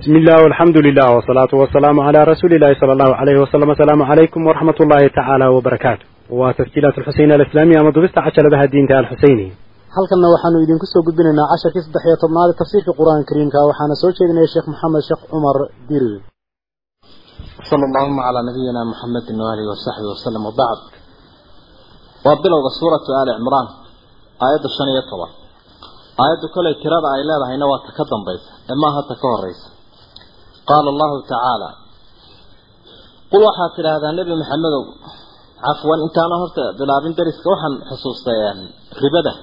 بسم الله والحمد لله والصلاة والسلام على رسول الله صلى الله عليه وسلم السلام عليكم ورحمة الله تعالى وبركاته وتسجيلات الحسين الإسلامية مضبست عشر بها الدين الحسيني halkanna waxaanu idinku soo gudbinaynaa casharkii saddex iyo tobnaad tafsiirka qur-aanka kariimka waxaana soo jeedinaya sheekh maxamed sheekh cumar diri sala allahuma calaa nabiyina muxamedin waalihi wasaxbi wasalam wabacd waa bilowga suuratu aali cimraan aayadda shan iyo toban aayaddu kolay tirada ay leedahayna waa ta ka dambaysa ee maaha ta ka horeysa qaala allahu tacaala qul waxaad tidhaahdaa nebi maxamedow cafwan intaana horta bilaabin dariska waxaan xusuustay ribada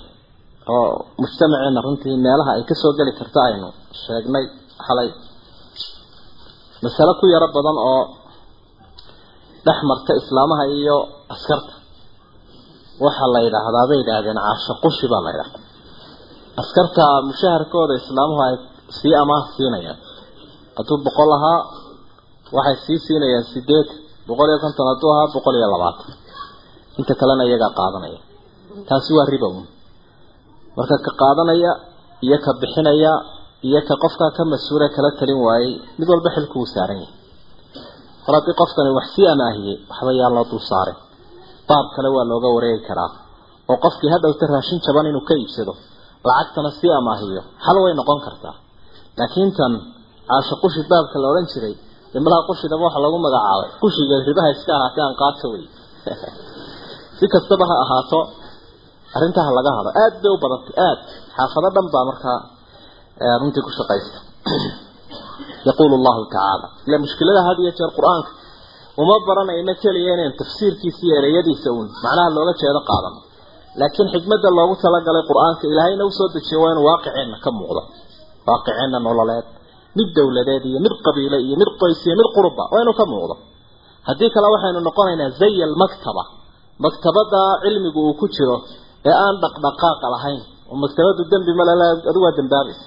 oo mujtamaceena runtii meelaha ay ka soo geli karto aynu sheegnay xalay masale ku yaro badan oo dhex marta islaamaha iyo askarta waxaa la yidhaahdaa bay yidhaahdeen caasho qushi baa la yidhahdaa askarta mushaharkooda islaamuhu ay sii amaah siinayaan hadduu boqol ahaa waxay sii siinayaan sideed boqol iyo konton hadduu ahaa boqol iyo labaatan inta kalena iyagaa qaadanaya. Taasi waa riba un marka ka qaadanaya iyo ka bixinaya iyo ka qofkaa ka mas'uula kala talin waayey mid walba xilku uu saaran yahay. Hor haddii qofkani wax sii amaahiyey waxba yaa loo dul saaray. Baab kale waa looga wareegi karaa. Oo qofkii hadhowta raashin jaban inuu ka iibsado lacagtana sii amaahiyo xal way noqon kartaa. Laakiin tan caasho qushi baabka la odhan jiray dee malaha qushidaba waxa lagu magacaabay. Qushiga ribaha iska ahaatee aan qaadka wey si kastaba ha ahaato arrintaha laga hado. Aada bay u badantay aada xaafado dhan baa markaa runtii ku shaqaysta. Yaquulu allahu tacaala ila mushkilada had iyo jeer qur'aanka uma baranayno keliya inayn tafsiirkiisa iyo ereyadiisa uun. Macnaha looga jeedo qaadano. Laakiin xikmadda loogu talagalay qur'aanka ilaahayna u soo dejiyo waa inuu waaqiceenna ka muuqdo. Waaqiceenna nololeed mid dowladeed iyo mid qabiile iyo mid qoys iyo mid qurba waa inuu ka muuqdo. Haddii kale waxaynu noqonaynaa zay almaktaba maktabada cilmigu uu ku jiro ee aan dhaqdhaqaaqa lahayn oo maktabadu dembi malale adu waa dembaabaysa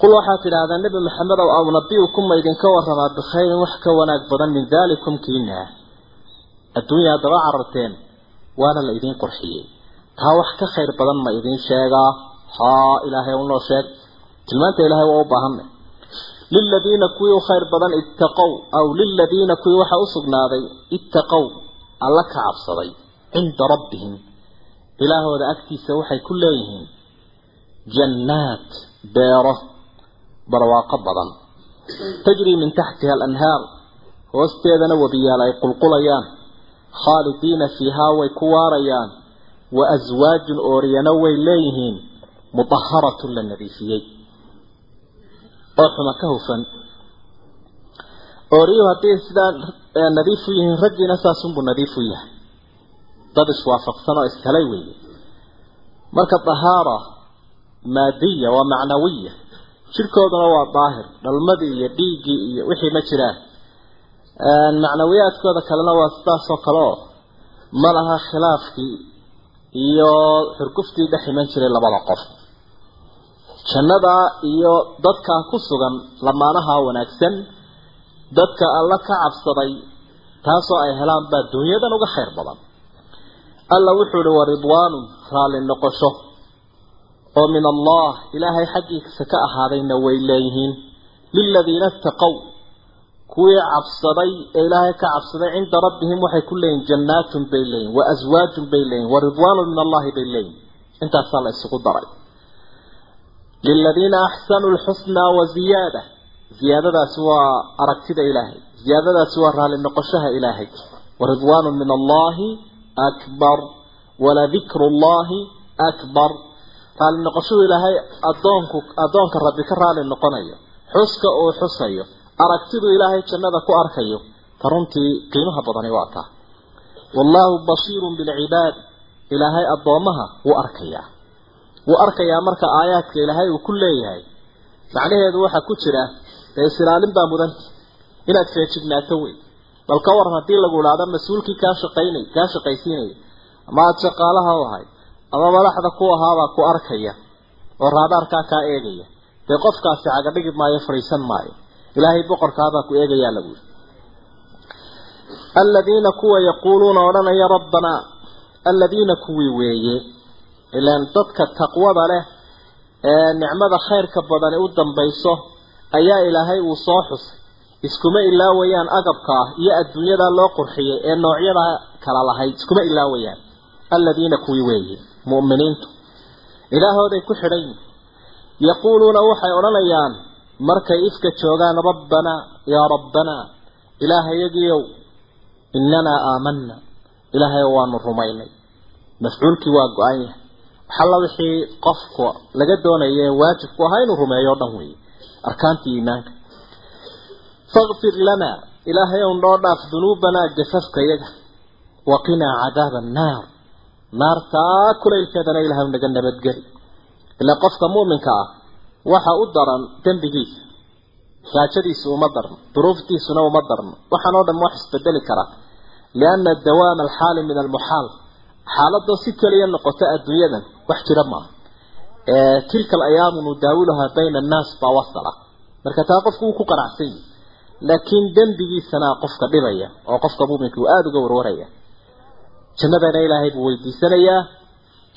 qul waxaad tidhaahdaa nebi maxamed ow awnabiukum ma idinka waramaa bikhayrin wax ka wanaag badan min daalikum kiina. Adduunya haddaba cararteen waana la idiin qurxiyey. Taa wax ka khayr badan ma idiin sheegaa. Haa ilaahay unoo sheeg. Tilmaanta ilaahay waa u baahanay liladiina kuwii u khayr badan ittaqow aw liladiina kuwii waxaa u sugnaaday ittaqow alla ka cabsaday cinda rabbihim. Ilaahooda agtiisa waxay ku leeyihiin jannaat beero barwaaqo badan. Tajrii min taxtiha alanhaar hoosteedana webiyaal ay qulqulayaan. Khaalidiina fiihaa way ku waarayaan wa aswaajun ooriyana way leeyihiin mudaharatun la nadiifiyey oo xuma ka hufan. Ooriyuhu haddii sidaa nadiif u yihiin raggiina saasunbuu nadiif u yahay. Dad iswaafaqsan oo ishelay weeye. Marka dahaara maadiya waa macnawiya jirhkooduna waa daahir. Dhalmadii iyo dhiiggii iyo wixii ma jiraan. Macnawiyaadkooda kalena waa sidaasoo kale oo ma laha khilaafkii iyo xurguftii dhex iman jiray labada qof jannada iyo dadkaa ku sugan lamaanaha wanaagsan dadka alla ka cabsaday taasoo ay helaan baa dunyadan uga khayr badan. Alla wuxuu ihi wa ridwaanun raalli noqosho oo min allah ilaahay xaggiisa ka ahaadayna way leeyihiin. Liladiina istaqow kuwii cabsaday ee ilaahay ka cabsaday cinda rabbihim waxay ku leeyihiin jannaatun bay leeyihiin wa aswaajun bay leeyihiin wa ridwaanun min allahi bay leeyihiin intaasaa la isugu daray liladiina axsanuu lxusnaa wa ziyaada ziyaadadaasi waa aragtida ilaahay ziyaadadaasi waa raalli noqoshaha ilaahay wa ridwaanun min allahi akbar waladikru llahi akbar raalli noqoshadu ilaahay adoonku addoonka rabbi ka raalli noqonayo xuska uu xusayo aragtidu ilaahay jannada ku arkayo ta runtii qiimaha badani waa taa wallaahu basiirun bilcibaad ilaahay addoommaha wuu arkayaa wuu arkayaa marka aayaadka ilaahay uu ku leeyahay. Macnaheedu waxaa ku jira dee isilaalin baa mudanta inaad feejignaato wey bal ka waran haddii lagu idhaahdo mas'uulkii kaa shaqaynay kaa shaqaysiinaya ama aada shaqaalaha u ahayd ama madaxda ku ahaabaa ku arkaya oo raadaarkaa kaa eegaya dee qofkaasi caga dhigi maayo fadhiisan maayo. Ilaahay boqorkaabaa ku eegayaa lagu yidhi aladiina kuwa yaquuluuna odhanaya rabbanaa aladiina kuwii weeye ilaan dadka taqwada leh ee nicmada khayrka badani u dambayso ayaa ilaahay uu soo xusay. Iskuma ilaawayaan agabka ah iyo adduunyada loo qurxiyay ee noocyada kala lahayd. Iskuma ilaawayaan aladiina kuwii weeye mu'miniintu. Ilaahooday ku xidhan yihiin yaquuluuna waxay odhanayaan markay ifka joogaan rabbanaa yaa rabbanaa ilaahayagiiow inanaa aamanna. Ilaahayow waanu rumaynay. Mafcuulkii waa go-an yahay waxalla wixii qofku laga doonaya ee waajibku ahaa inuu rumeeyo o dhan weeye arkaantii iimaanka. Fakfir lanaa ilaahayow noo dhaaf dunuubanaa gafafka yaga waqinaa cadaaba annaar. Naartaa kulaylkeedana ilahay naga nabadgeli. Ilaa qofka mu'minka ah waxa u daran dembigiisa gaajadiisu uma darno duruuftiisuna uma darno. Waxaan oo dhan wax isbedeli kara. Lianna dawaama alxaali min almuxaal. Xaaladoo si keliya noqota adduunyadan wax jira maaha tilka alayaamu nudaawiluhaa bayna annaas baa wasala. Marka taa qofku wuu ku qanacsan yahi laakiin dembigiisana qofka dhibaya oo qofka mu'minka uu aada uga warwaraya. Jannadana ilaahay buu weydiisanayaa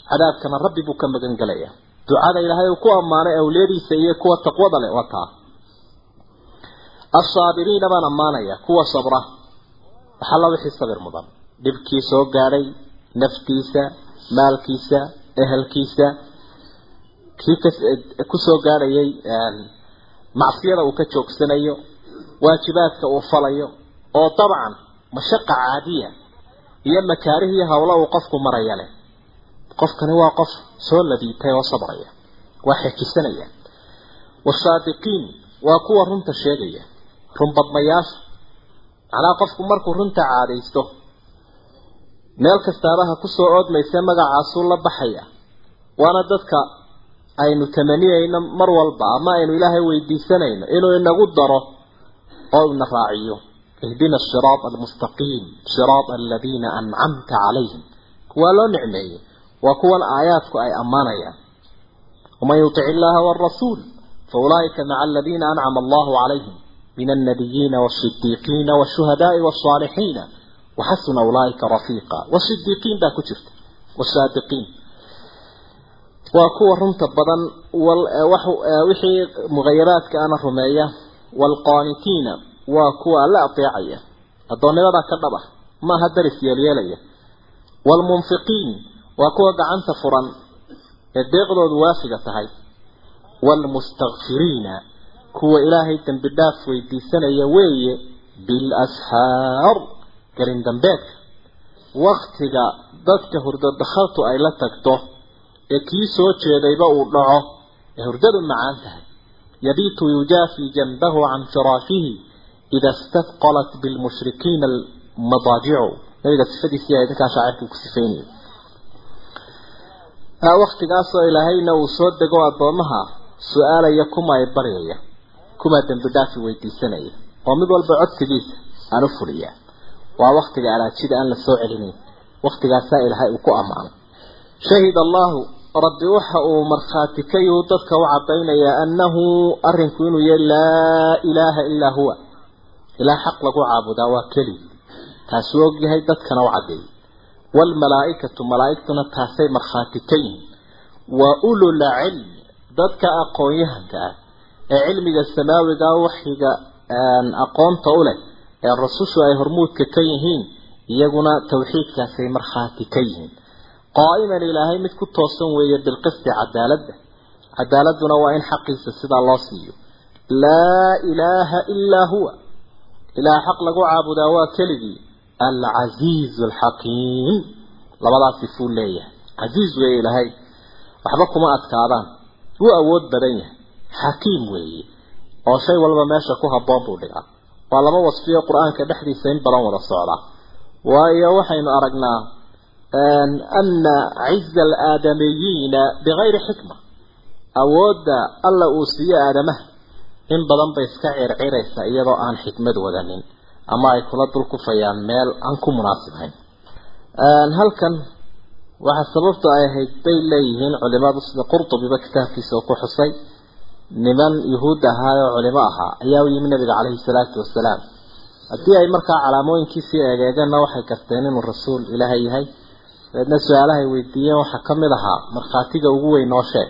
cadaabkana rabbi buu ka magan gelayaa ducada ilaahay uu ku ammaanay awliyadiisa iyo kuwa taqwada leh waa taa. Assaabiriina baan ammaanaya kuwa sabra. Waxalla wixii sabir mudan. Dhibkii soo gaadhay naftiisa maalkiisa ehelkiisa kii ku soo gaadhayay macsiyada uu ka joogsanayo waajibaadka uu falayo oo dabcan mashaqa caadiya iyo makaarihii hawlo uu qofku maraya leh. Qofkani waa qof soo ladiitay oo sabraya waa xejisanaya wasaadiqiin waa kuwa runta sheegaya runbadmayaasha macnaha qofku markuu runta caadaysto meel kastaabaha ku soo oodmaysa magacaasuu la baxaya. Waana dadka aynu tamaniyayno mar walba ama aynu ilaahay weydiisanayno inuu inagu daro oo ina raaciyo. Ihdina asiraata almustaqiim siraata aladiina ancamta calayhim kuwaa loo nicmeeyey waa kuwan aayaadku ay ammaanayaan. Waman yutic illaha waalrasuul faulaa'ika maca aladiina ancama allahu calayhim min alnabiyiina waasidiiqiina waashuhadaai wasaalixiina waxasuna ulaaika rafiiqa wasidiiqiin baa ku jirta wasaadiqiin waa kuwa runta badan wixii mughayaraadka ana rumeeya waalqaanitiina waa kuwa alla ateecaya addoonnimada ka dhab ah maaha daris yeelyeelaya waalmunfiqiin waa kuwa gacanta furan ee deeqdoodu waafiga tahay waalmustakfiriina kuwa gelin dambeedka waktiga dadka hurdadakhaltu ay la tagto ee kii soo jeedayba uu dhaco ee hurdadu macaan tahay. Yabiitu yujaafii janbahu can firaashihi ida istadqalat bilmushrikiina almadaajicu nabiga sifadiisii ay dadkaa shaacirkii ku sifeynayay. Waktigaasoo ilaahayna uu soo dego addoomaha su'aalaya kuma ay baryaya. Kumaa dembi dhaafi weydiisanaya. Oo mid walba codsigiisa aan u fuliyaa waa waktiga alaajida aan la soo celinayn waktigaasaa ilaahay uu ku ammaanay shahid allahu rabbi waxa uu markhaati ka yuhu dadka u cadaynayaa annahu arrinku inuu yahay laa ilaaha ilaa huwa. Ilaah xaq lagu caabudaa waa keli. Taasuu ogyahay dadkana u caddeeyay waalmalaa'ikatu malaa'igtuna taasay markhaati ka yihiin wa ulul cilmi dadka aqoon-yahanka ah ee cilmiga samaawiga waxyiga aqoonta u leh ee rasushu ay hormuudka ka yihiin iyaguna tawxiidkaasay markhaati ka yihiin. Qaa'iman ilaahay mid ku toosan weeye bilqisti cadaaladda. Cadaaladuna waa in xaqiisa sidaa loo siiyo. Laa ilaaha ilaa huwa. Ilaah xaq lagu caabudaa waa keligii alcasiizu alxakiim labadaas sifuu leeyahay. Casiiz weeye ilaahay. Waxba kuma adkaadaan. Wuu awood badan yahay. Xakiim weeye. Oo shay walba meesha ku habboon buu dhigaa waa laba wasfiyo qur'aanka dhexdiisa in badan wada socda. Waayo waxaynu aragnaa ana ciza alaadamiyiina bigayri xikma. Awoodda alla uu siiyo aadamaha in badan bay iska circiraysa iyadoo aan xikmad wadanin ama ay kula dul kufayaan meel aan ku munaasibayn halkan waxaa sababta ay ahayd bay leeyihiin culimadu sida qurtubiba kitaabkiisa oo ku xusay niman yuhuud ahaayoo culimo ahaa ayaa u yimi nabiga caleyhi salaatu wasalaam haddii ay markaa calaamooyinkiisii eegeegeenna waxay garteen inuu rasuul ilaahay yahay dabeedna su'aalahay weydiiyeen waxaa ka mid ahaa markhaatiga ugu weyn noo sheeg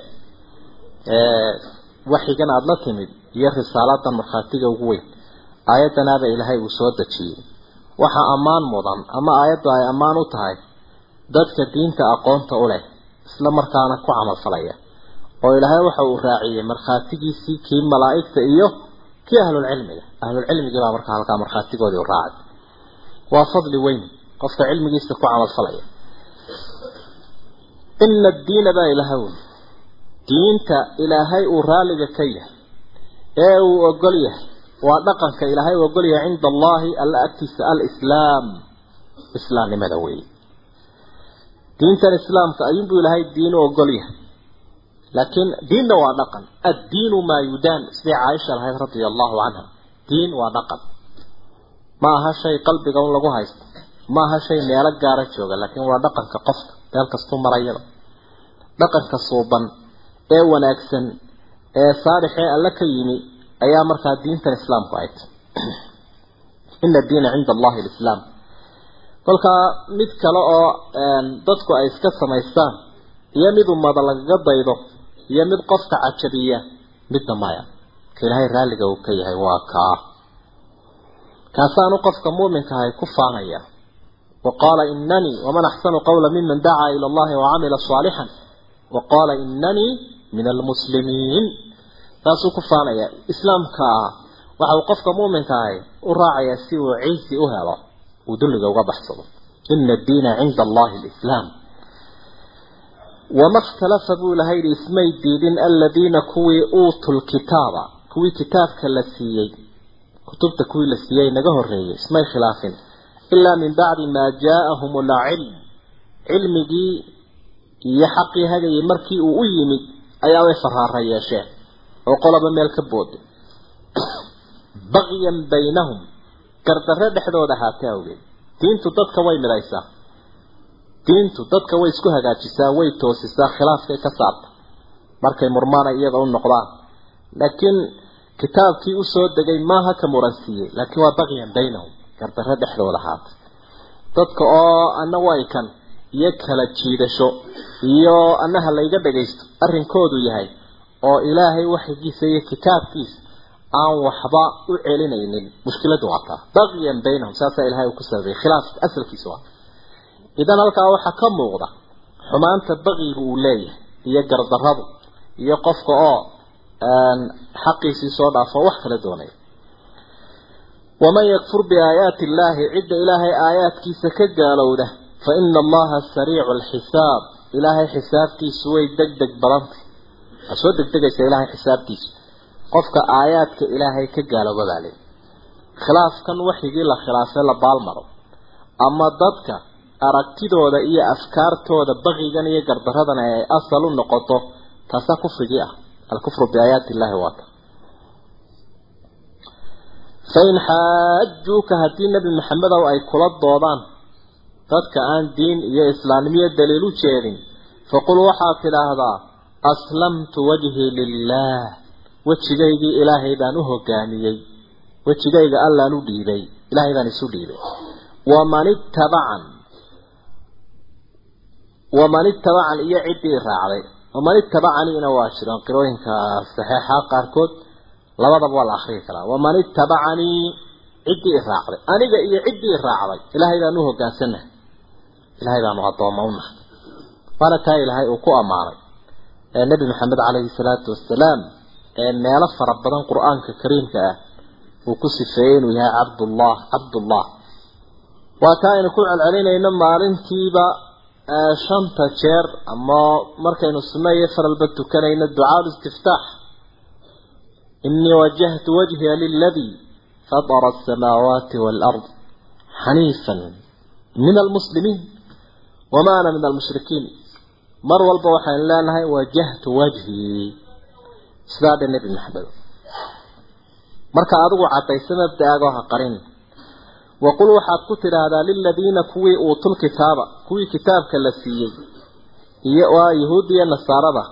waxyigan aada la timid iyo risaaladan markhaatiga ugu weyn. Aayadanaaba ilaahay uu soo dejiyey. Waxaa ammaan mudan ama aayaddu ay ammaan u tahay dadka diinta aqoonta u leh isla markaana ku camalfalaya oo ilaahay waxa uu raaciyey markhaatigiisii kii malaa'igta iyo kii ahlulcilmiga. Ahlulcilmigii baa markaa halkaa markhaatigoodii u raacay. Waa fadli weyn. Qofka cilmigiisa ku camalfalaya ina addiina baa ilaahay wy diinta ilaahay uu raalliga ka yahay ee uu ogol yahay waa dhaqanka ilaahay uu ogol yahay cinda allahi alla agtiisa alislaam. Islaamnimada weeye diintan islaamka ayuunbuu ilaahay diin u ogol yahay laakiin diinna waa dhaqan. Addiinu maa yudaan siday caaisha lahayd radia allahu canha diin waa dhaqan. Ma aha shay qalbiga un lagu haysto. Ma aha shay meelo gaara jooga. Laakiin waa dhaqanka qofka. Meel kastuu marayaba dhaqanka suuban. Ee wanaagsan. Ee saalixee alle ka yimi. Ayaa markaa diintan islaamku ay tahy ina diina cinda allahi alislaam. Kolkaa mid kale oo dadku ay iska samaystaan. Iyo mid ummada lagaga daydo iyo mid qofka cajabiya midna maya. Ka ilaahay raalliga uu ka yahay waa kaa. Kaasaanu qofka muuminka ku faanaya. Wa qaala inanii waman axsanu qawla miman dacaa ila allahi wacamila saalixan. Wa qaala inanii min almuslimiin taasuu ku faanaya. Islaamka waxa uu qofka muuminka ahay u raacaya si uu ciisi u helo uu dulliga uga baxsado. Ina addiina cinda allahi alislaam wama ikhtalafa buu ilahay yidhi ismay diidin aladiina kuwii uutuu lkitaaba kuwii kitaabka la siiyey kutubta kuwii la siiyey naga horreeyey ismay khilaafin ilaa min bacdi maa jaaahum alcilm cilmigii iyo xaqii hagayay markii uu u yimid ayaa way faraara yeesheen oo qoloba meel ka booday bagyan baynahum gardarre dhexdooda ahaatee awgeed diintu dadka way midaysaa diintu dadka way isku hagaajisaa way toosisaa khilaafkay ka saarta. Markay murmaana iyaga u noqdaan. Laakiin kitaabkii u soo degay maaha ka muransiiyey laakiin waa bagyan baynahum gardarre dhexdooda ahaatay dadka oo ana iyo kala jiidasho iyo annaha layga dhagaysto arrinkoodu yahay oo ilaahay waxyigiisa iyo kitaabkiisa aan waxba u celinaynin mushkiladu waa taa. Bagyan baynahum saasaa ilahay uu ku sababay khilaafka asalkiisa waa idan halkaa waxaa ka muuqda xumaanta baqigu uu leeyahay iyo gardarradu iyo qofka oo xaqiisii soo dhaafo wax kala doonaya. Waman yakfur biaayaati illaahi cidda ilaahay aayaadkiisa ka gaalowda fa ina allaha sariicu alxisaab ilaahay xisaabtiisu way deg deg badantay waa soo degdegaysa ilaahay xisaabtiisu. Qofka aayaadka ilaahay ka gaalooba baa leey khilaafkan waxyigii la khilaafay la baalmaro ama dadka aragtidooda iyo afkaartooda baqigan iyo gardaradana ay asal u noqoto taasaa kufrigii ah. Alkufru biaayaati illahi waata fain xaajuuka haddii nebi maxamedow ay kula doodaan dadka aan diin iyo islaamnimiyo daliil u jeedin faqul waxaad tidhaahdaa aslamtu wajhii lilah wejigaygii ilaahay baan u hogaamiyey. Wejigayga allaan u dhiibay. Ilaahay baan isu dhiibay. Waman ittabacan waman ittabacan iyo ciddii raacday. Waman ittabacaniina waa jiraan qirooyinka saxeixa qaarkood labadaba waa la akriyi karaa waman ittabacanii ciddii raacday. Aniga iyo ciddii raacday ilaahay baan u hogaansanahay ilaahay baanu addooma nahay waana taa ilaahay uu ku ammaanay. Ee nebi maxamed calayhi salaatu wasalaam ee meelo fara badan qur'aanka kariimka ah uu ku sifeeyey inuu yahay cabdullah cabdullah waa taa aynu ku celcelinayno maalintiiba shanta jeer ama markaynu sunno iyo faralba tukanayno ducaa listiftaax inii wajahtu wajhiya liladii fatara asamaawaati waalard xaniifan min almuslimiin wama ana min almushrikiin mar walba waxaynu leenahay wajahtu wajhii sidaa dhe nebi maxamed. Marka adigu caddaysa mabda-aagoo ha qarin waqul waxaad ku tidhaahdaa liladiina kuwii uutul kitaaba kuwii kitaabka la siiyey iyo waa yahuudda iyo nasaarada.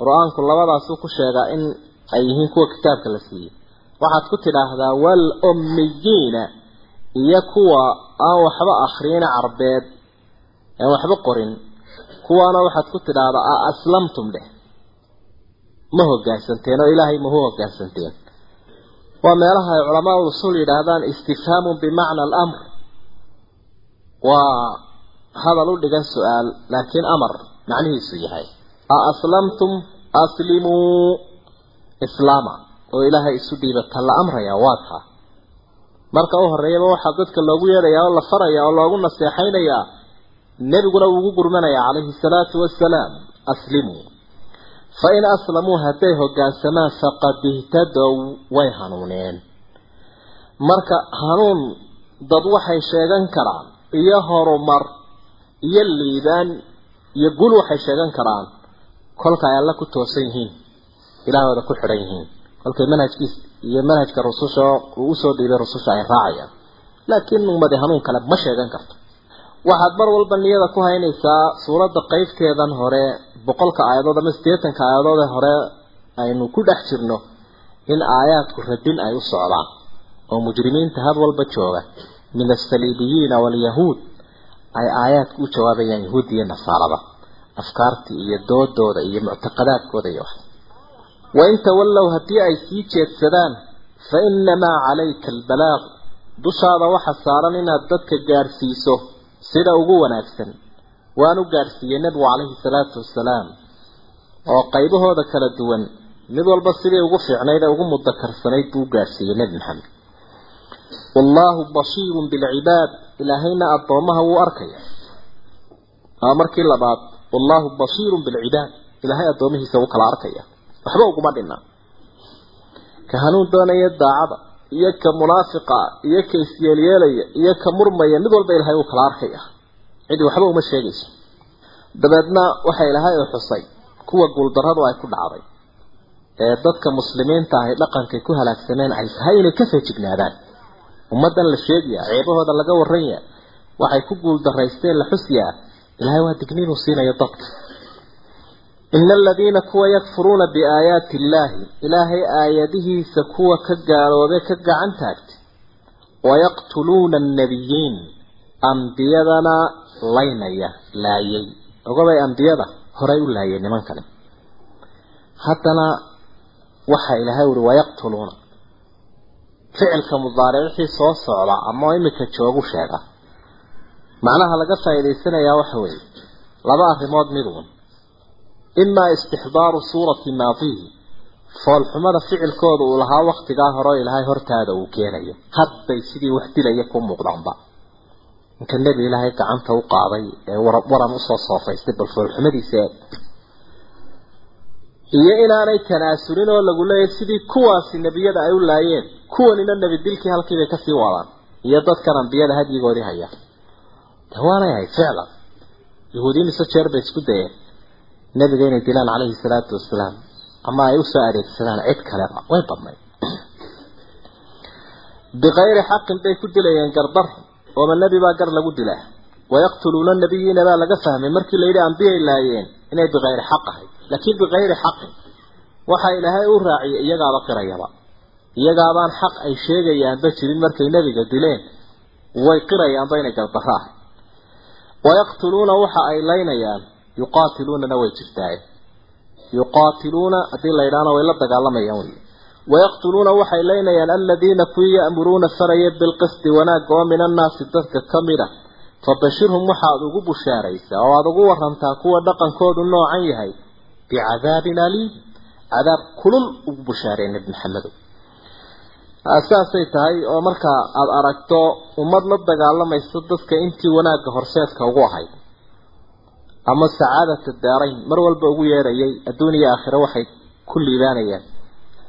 Qur'aanku labadaasuu ku sheegaa in ay yihiin kuwa kitaabka la siiyey. Waxaad ku tidhaahdaa wal ummiyiina iyo kuwa aan waxba akriyina carbeed aan waxba qorin. Kuwaana waxaad ku tidhaahdaa a aslamtum dheh ma hoggaansanteen oo ilaahay mahu hoggaansanteen waa meelaha ay culamaa usul yidhaahdaan istifhaamun bimacna alamr. Waa hadal u dhigan su'aal laakiin amar macnihiisu yahay. A aslamtum aslimuu islaama oo ilaahay isu dhiibata la amraya waa taa marka u horeeyaba waxaa dadka loogu yeedhayaa oo la farayaa oo loogu naseexaynayaa nebiguna uu ugu gurmanayaa calayhi salaatu wasalaam aslimuu fa in aslamuu hadday hoggaansamaan faqad ihtadow way hanuuneen marka hanuun dad waxay sheegan karaan iyo horumar iyo liibaan iyo gul waxay sheegan karaan kolka ay alla ku toosan yihiin ilaahooda ku xidhan yihiin kolkay manhajkiis iyo manhajka rususha uu u soo dhiibay rususha ay raacayaan laakiin ummadi hanuun kale ma sheegan karto waxaad mar walba niyada ku haynaysaa suuradda qeybteedan hore boqolka aayadood ama siddeetanka aayadood ee hore aynu ku dhex jirno in aayaadku radin ay u socdaan oo mujrimiinta had walba jooga. Min asaliibiyiina waalyahuud ay aayaadku u jawaabayaan yahuud iyo nasaarada afkaartii iyo doodooda iyo muctaqadaadkooda iyo wax. Wain tawallow haddii ay sii jeedsadaan fa innamaa calayka albalaaq dushaada waxa saaran inaad dadka gaadhsiiso sida ugu wanaagsan waanu gaadhsiiyey nebigu calayhi salaatu wasalaam oo qaybahooda kala duwan mid walba sidii ugu fiicnayd ee ugu mudakarsanayd buu u gaadhsiiyey nebi maxamed. Wallaahu bashiirun bilcibaad ilaahayna addoomaha wuu arkaya. Aa markii labaad wallaahu bashiirun bilcibaad ilaahay addoomihiisa wuu kala arkaya. Waxba uguma dhinna ka hanuun doonaya daacada iyo ka munaafiqa iyo ka isyeelyeelaya iyo ka murmaya mid walba ilaahay uu kala arkaya cidi waxba uma sheegayso. Dabeedna waxa ilaahay uu xusay kuwa guuldarradu ay ku dhacday ee dadka muslimiinta ahi dhaqankay ku halaagsameen ay tahay inay ka feejignaadaan ummaddan la sheegaya ceebahooda laga warranya waxay ku guuldaraysteen la xusyaa ilaahay waa digniinuu siinayo dadka. Ina aladiina kuwa yakfuruuna biaayaati illaahi ilaahay aayadihiisa kuwa ka gaaloobay ka gacan taagtay wayaqtuluuna annabiyiin ambiyadana laynaya laayay. Ogobay ambiyada horay u laayay nimankani haddana waxa ilaahay uri wayaqtuluuna ficilka mudaaricixii soo socda ama imika joogu sheega. Macnaha laga faa'iidaysanayaa waxa weeye laba arrimood miduun imaa istixdaaru suurati maadihi foolxumada ficilkooda uu lahaa waktigaa hore ilaahay hortaada uu keenayo. Hadbay sidii wax dilaya ku muuqdaanba inka nebi ilaahay gacanta u qaaday ee waran u soo soofaystay bal eeg iyo inaanay tanaasulin oo lagu leeyahay sidii kuwaasi nebiyada ay u laayeen kuwanina nebi dilkii halkiibay ka sii wadaan iyo dadkan ambiyada hadyigoodii haya. De waanay ahayd ficlan yahuudiyin iso jeer bay isku dayeen. Nebiga inay dilaan calayhi salaatu wasalaam ama ay u soo adeegsadaan cid kaleba way badnayd. Bikayri xaqin bay ku dilayeen gardar ooma nebi baa gar lagu dilaa wayaqtuluuna nabiyiina baa laga fahmay markii la ambiyay laayeen inay bikayri xaq ahayd. Laakiin bikayri xaqin waxa ilaahay u raaciyay iyagaaba qirayaba. Iyagaabaan xaq ay sheegayaanba jirin markay nebiga dileen. Way qirayaanba inay gardarro ahay wayaqtuluuna waxa ay laynayaan yuqaatiluunana way jirtaaye yuqaatiluuna haddii la yidhaahna way la dagaalamayaan wey wayaqtuluuna waxay laynayaan aladiina kuwii ya'muruuna faraya bilqisti wanaagga oo min annaasi dadka ka mid a fabashirhum waxaad ugu bushaaraysaa oo aada ugu warantaa kuwa dhaqankoodu noocan yahay bicadaabin aliim cadaab kulul ugu bushaaree nebi maxamedow saasay tahay oo markaa aada aragto ummad la dagaalamaysa dadka intii wanaagga horseedka ugu ahayd ama sacaadata daarayn mar walba ugu yeerayay adduun iyo aakhire waxay ku liibaanayaan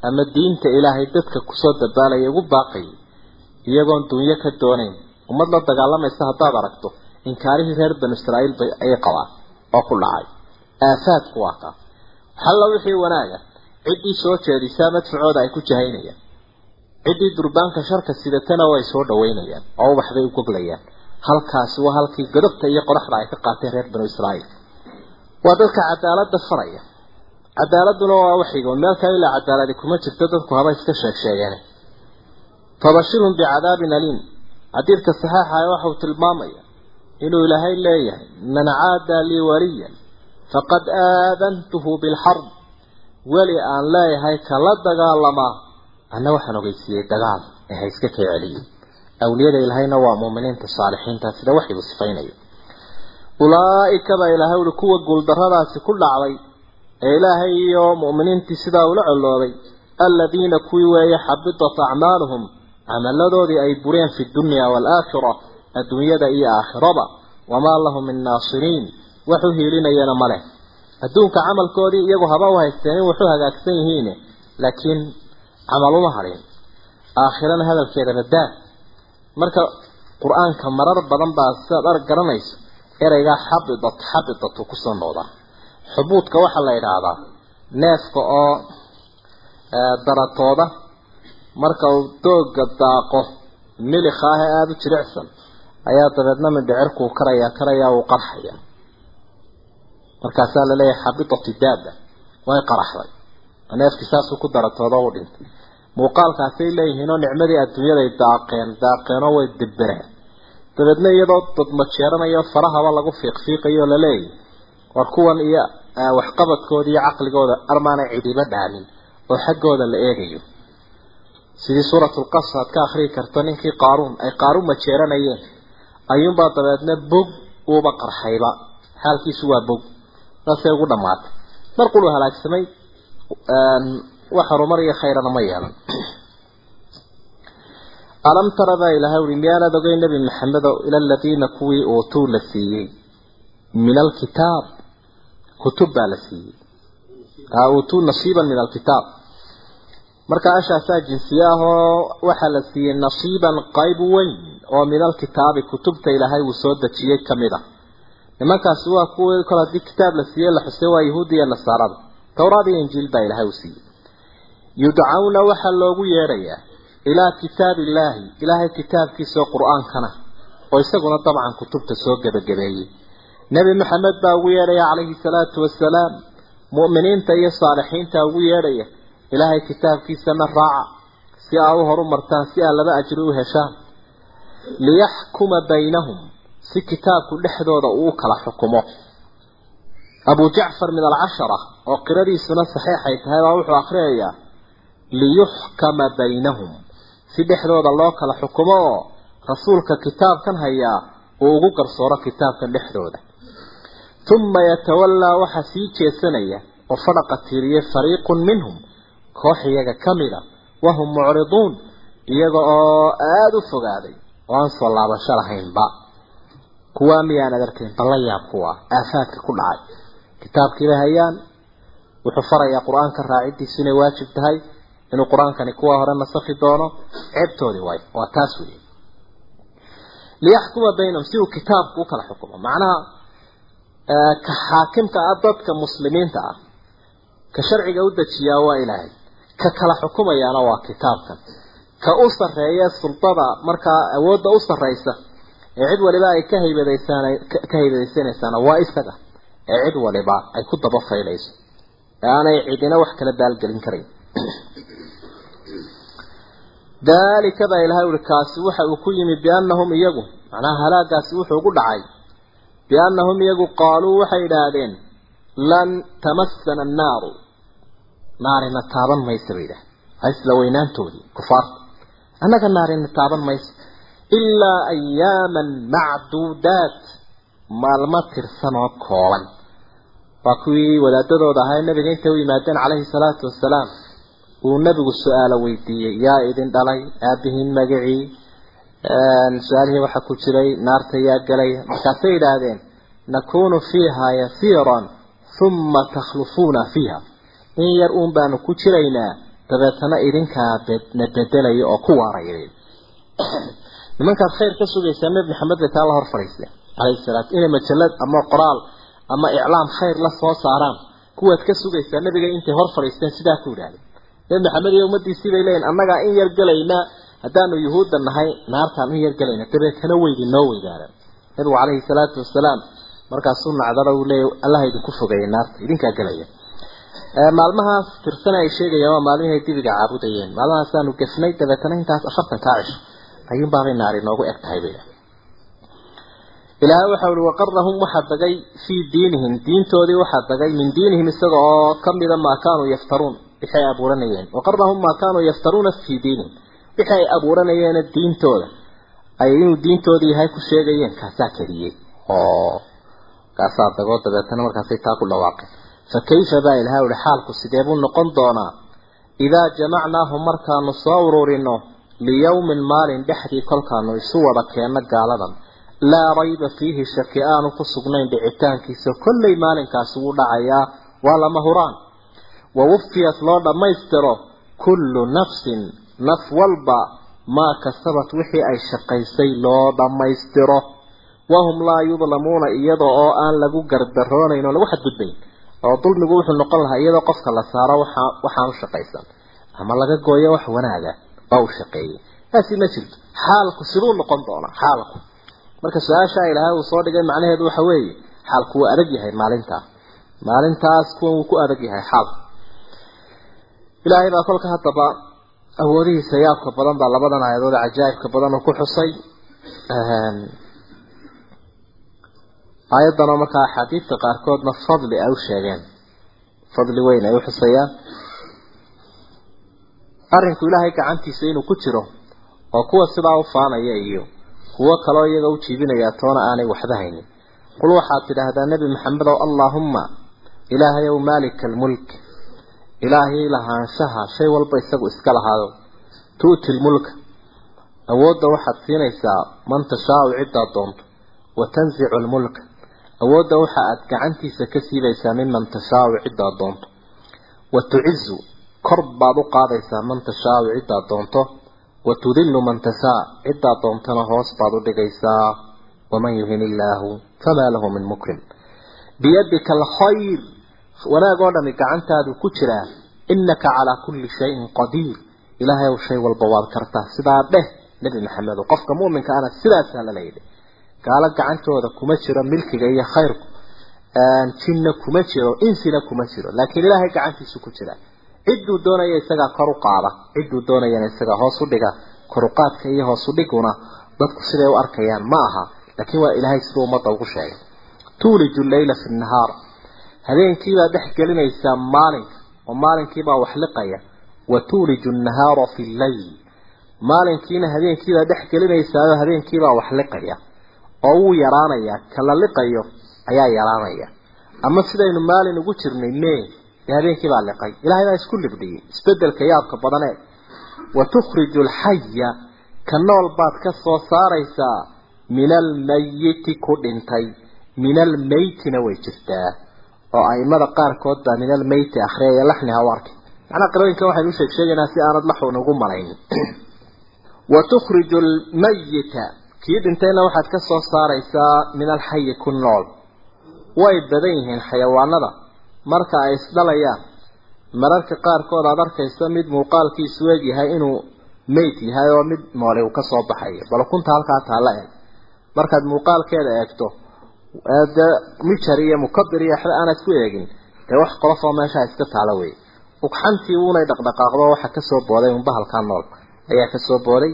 ama diinta ilaahay dadka ku soo dabaalaya ugu baaqayay iyagoon dunyo ka doonayn ummad la dagaalamaysa haddaad aragto inkaarihii reer banu israa'iil bay ayay qabaan oo ku dhacay. Aafaadku waa kaa xalla wixii wanaaga ciddii soo jeedisaa madfacooda ay ku jahaynayaan. Ciddii durbaanka sharka sidatana way soo dhaweynayaan oo ubaxbay u goglayaan. Halkaasi waa halkii godobta iyo qoraxda ay ka qaateen reer banu israa'iil. Waa dadka cadaaladda faraya cadaaladuna waa waxigoon meel kale ilaa cadaaladi kuma jirto dadku haba iska sheeg sheegeen. Fabashirhum bicadaabin aliim. Xadiidka saxiixa ah waxa uu tilmaamaya inuu ilaahay leeyahay man caada lii waliyan faqad aadantuhu bilxarb. Weli aan leeyahay kala dagaalamaa anna waxaan ogeysiiyey dagaal ee ha iska kay celiyo. Awliyada ilaahayna waa muuminiinta saalixiinta sida waxyigu sifaynayo. Ulaa'ika baa ilaahay uli kuwa guuldarradaasi ku dhacday ee ilaahay iyo mu'miniintii sidaa ula colloobay aladiina kuwii weeye xabitat acmaaluhum camaladoodii ay bureen fi dunya waalaakhira adduunyada iyo aakhiraba wamaa lahum min naasiriin wax u hiilinayana ma leh. Adduunka camalkoodii iyagu haba u haysteen in waxu hagaagsan yihiin laakiin camal uma hadhin aakhirana hadalkeeda badaa marka qur'aanka marar badan baa sidaad arg garanayso ereygaa xabidat xabidatu ku soo noqda xubuudka waxaa la idhaahdaa neefka oo daratooda marka uu dooga daaqo milikha ah ee aada u jilicsan ayaa dabeedna mindhicirkuu karaya karaya uu qarxaya. Markaasaa la leeyahay xabidati daaba way qaraxday neefkii saasuu ku daratooda u dhintay. Muuqaalkaasay leeyihiinoo nicmadii adduunyaday daaqeen daaqeenoo way dibireen dabeedna iyadoo dadmajeeranayo farahaba lagu fiiqfiiqayo laleeyahy war kuwan iyo waxqabadkooda iyo caqligooda armaanay cidiba dhaamin oo xaggooda la eegayo. Sidii suuratulqasr aad ka akriyi karto ninkii qaaruun ay qaaruun majeeranayeen ayuunbaa dabeedna bog uuba qarxayba. Xaalkiisu waa bog. Saasay ugu dhammaatay. Mar qulu halaagsamay wax horumar iyo khayrana ma yeelan. Alam tara baa ilaahay uri miyaanaad ogay nebi maxamedo ila aladiina kuwii uutuu la siiyey? Min alkitaab kutub baa la siiyey. Uutuu nasiiban min alkitaab. Marka ashaasaa jinsiye ah oo waxaa la siiyey nasiiban qayb weyn oo min alkitaabi kutubta ilaahay uu soo dejiyey ka mid ah. Nimankaasi waa kuwii kol haddii kitaab la siiyey la xusay waa yahuudi iyo nasaarada. Towraad iyo injiil baa ilaahay u siiyey. Yudcawna waxaa loogu yeedhayaa ilaa kitaabi illaahi ilaahay kitaabkiisaoo qur'aankana oo isaguna dabcan kutubta soo gebagabeeyey nebi maxamed baa ugu yeedhaya calayhi salaatu wasalaam mu'miniinta iyo saalixiinta ugu yeedhaya ilaahay kitaabkiisana raaca si aa u horumartaan si aa laba ajri u heshaan. Liyaxkuma baynahum si kitaabku dhexdooda uu kala xukumo. Abu jacfar min alcashara oo qiradiisuna saxiixay tahay baa wuxuu akhriyayaa liyuxkama baynahum si dhexdooda loo kala xukumo oo rasuulka kitaabkan hayaa uu ugu garsooro kitaabkan dhexdooda uma yatawallaa waxaa sii jeesanaya oo fadhaqa tiiriyey fariiqun minhum koox iyaga ka mid a wahum mucriduun iyaga oo aada u fogaaday oo aan soo laabasho lahaynba kuwaa miyaanad arkayn balla yaab kuwa aafaadka ku dhacay kitaabkiibay hayaan wuxuu farayaa qur'aanka raacidiisu inay waajib tahay inuu qur'aankani kuwa hore nasakhi doono ceebtoodii way waa taas weeye liyaxkuma baynahum si uu kitaabku u kala xukumo macnaha ka xaakimka ah dadka muslimiinta ah. Ka sharciga u dejiyaa waa ilaahay. Ka kala xukumayaana waa kitaabkan. Ka u sarreeya sultada markaa awoodda u sarreysa ee cid waliba ay ka haybadaysaan ka haybadaysanaysaana waa isaga ee cid waliba ay ku daba faydayso. Ee aanay cidina wax kala baalgelin karayn dalika baa ilahay uri kaasi waxa uu ku yimi biannahum iyagu. Macnaha halaagaasi wuxuu ugu dhacay biannahum iyagu qaaluu waxay idhaahdeen lan tamassana annaaru naarina taaban maysa bay idhahdeen waa isla weynaantoodii kufaarta annaga naarina taaban mayso ilaa ayaaman macduudaat maalmo tirsan oo kooban waa kuwii wadaadadooda ahaa nabiga intay u yimaadeen calayhi salaatu wasalaam uu nabigu su'aalo weydiiyey yaa idin dhalay aabihiin magacii su'aalihii waxaa ku jiray naarta yaa galaya markaasay yidhaahdeen nakunu fiiha yasiiran huma takhlufuuna fiiha. In yar uun baanu ku jiraynaa dabeetana idinkaa na bedelaya oo ku waarayay nimankaad khayr ka sugaysaa nebi maxamed bay taa la hor fadhiisteen calayhi salaatu inay majalad ama qoraal ama iclaam khayr la soo saaraan kuwaad ka sugaysaa nebiga intay hor fadhiisteen sidaa ku yidhahdeen nebi maxamed iyo ummadiisii bay leeyihiin annagaa in yar gelaynaa haddaanu yuhuudda nahay naartaan in yar gelayna dabeetana weydi noo weydaaran nabigu calayhi salaatu wasalaam markaasuu nacdara uu leeyahy allaha idinku fogeeyay naarta idinkaa gelaya. Maalmahaas tirsana ay sheegayaan waa maalmihii ay dibiga caabudayeen. Maalmahaasaanu gefnay dabeetana intaas afartan kaa cisho ayuunbaabay naari noogu eg tahay bay ilaahay waxa uhi waqarahum waxaa dagay fii diinihim diintoodii waxaa dagay min diinihim isaga oo kamida maa kaanuu yaftaruun. Wixii ay abuuranayeen waqarahum maa kaanuu yaftaruuna fii diinihim wixii ay abuuranayeena diintooda. Ay inuu diintooda yahay ku sheegayeen kaasaa keliyey oo. Kaasaa dagoo dabeetana markaasay taa ku dhawaaqeen. Fa kayfa baa ilahay uhi xaalku sidee buu noqon doonaa? Idaa jamacnaahum markaanu soo ururino liyawmin maalin dhexdii kolkaanu isu wada keenno gaaladan. Laa rayba fiihi shaki aanu ku sugnayn dhicitaankiisa. Kollay maalinkaasi wuu dhacayaa waa lama huraan. Wawufiyat loo dhammaystiro kullu nafsin naf walba maa kasabat wixii ay shaqaysay loo dhammaystiro. Wahum laa yudlamuuna iyada oo aan lagu gardaroonayn oo lagu xadgudbayn. Oo dulmigu wuxuu noqon lahaa iyadoo qofka la saaro waxa waxaan u shaqaysan. Ama laga gooyo wax wanaaga oo u shaqeeyay taasi ma jirto. Xaalku siduu noqon doonaa xaalku. Marka su'aasha ilaahay uu soo dhigay macnaheedu waxa weeye xaalku wuu adag yahay maalintaas maalintaas kuwan wuu ku adag yahay xaalku ilaahay baa kolka haddaba awoodihiisa yaabka badan baa labadan aayadood cajaa'ibka badan oo ku xusay. Aayaddanoo markaa axaadiidta qaarkoodna fadli ay u sheegeen. Fadli weyn ay u xusayaan. Arrinku ilaahay gacantiisa inuu ku jiro oo kuwa sidaa u faanaya iyo kuwo kaloo iyaga u jiibinayaa toona aanay waxba haynin qul waxaad tidhaahdaa nebi maxamedow allaahumma ilaahayow maalika almulk ilaahay lahaanshaha shay walba isagu iska lahaado. Tu'ti lmulka awoodda waxaad siinaysaa man tashaau ciddaad doonto. Wa tanzicu lmulka awoodda waxa aad gacantiisa ka siibaysaa miman tashaau ciddaad doonto. Wa tucizu kor baad u qaadaysaa man tashaau ciddaad doonto. Wa tudillu man tashaa ciddaad doontana hoos baad u dhigaysaa. Waman yuhin illaahu famaa lahu min mukrim. Biyadika alkhayr wanaag oo dhami gacantaadu ku jiraa innaka calaa kulli shayin qadiir. Ilaahay ow shay walba waad kartaa. Sidaa dheh nebi maxamedo qofka mu'minka ana sidaasaa la leeyahay. Gaalo gacantooda kuma jiro milkiga iyo khayrku jinna kuma jiro insina kuma jiro. Laakiin ilaahay gacantiisu ku jira. Cidduu doonaya isagaa kor u qaada. Cidduu doonayana isagaa hoos u dhiga. Koruqaadka iyo hoos u dhiguna dadku siday u arkayaan ma aha. Laakiin waa ilaahay siduu ummadda ugu sheegay. Tuuliju leyla fi nahaar habeenkiibaa dhex gelinaysaa maalinka oo maalinkiibaa wax liqaya. Wa tuuliju nahaara fi lleyl maalinkiina habeenkiibaa dhex gelinaysaao habeenkiibaa wax liqaya. Oo wuu yaraanayaa kala liqayo ayaa yaraanaya. Ama sidaynu maalin ugu jirnay mee dee habeenkiibaa liqay. Ilahay baa isku libdhiyey isbeddelka yaabka badanee. Wa tukhriju alxaya ka nool baad ka soo saaraysaa. Min almayiti ku dhintay min almeytina way jirtaa oo aimada qaarkood baa min almeyti akhriyaya laxniha u arkay. Macnaa qirooyinka waxaynu u sheeg sheegaynaa si aanad laxun ugu malaynin wa tukhriju almayita kii dhintayna waxaad ka soo saaraysaa min alxayi ku nool. Way badan yihiin xayawaanada. Marka ay isdhalayaan mararka qaarkood aad arkaysa mid muuqaalkiisu eeg yahay inuu meyd yahay oo mid noole uu ka soo baxayo bal kunta halkaa taalla eeg markaad muuqaalkeeda eegto dee mijar iyo mukabir iyo waxba aanad ku eegin. Dee wax qolofoo meeshaa iska taala wey ugxantii uunay dhaqdhaqaaqdo waxa ka soo booday un bahalkaa nool. Ayaa ka soo booday.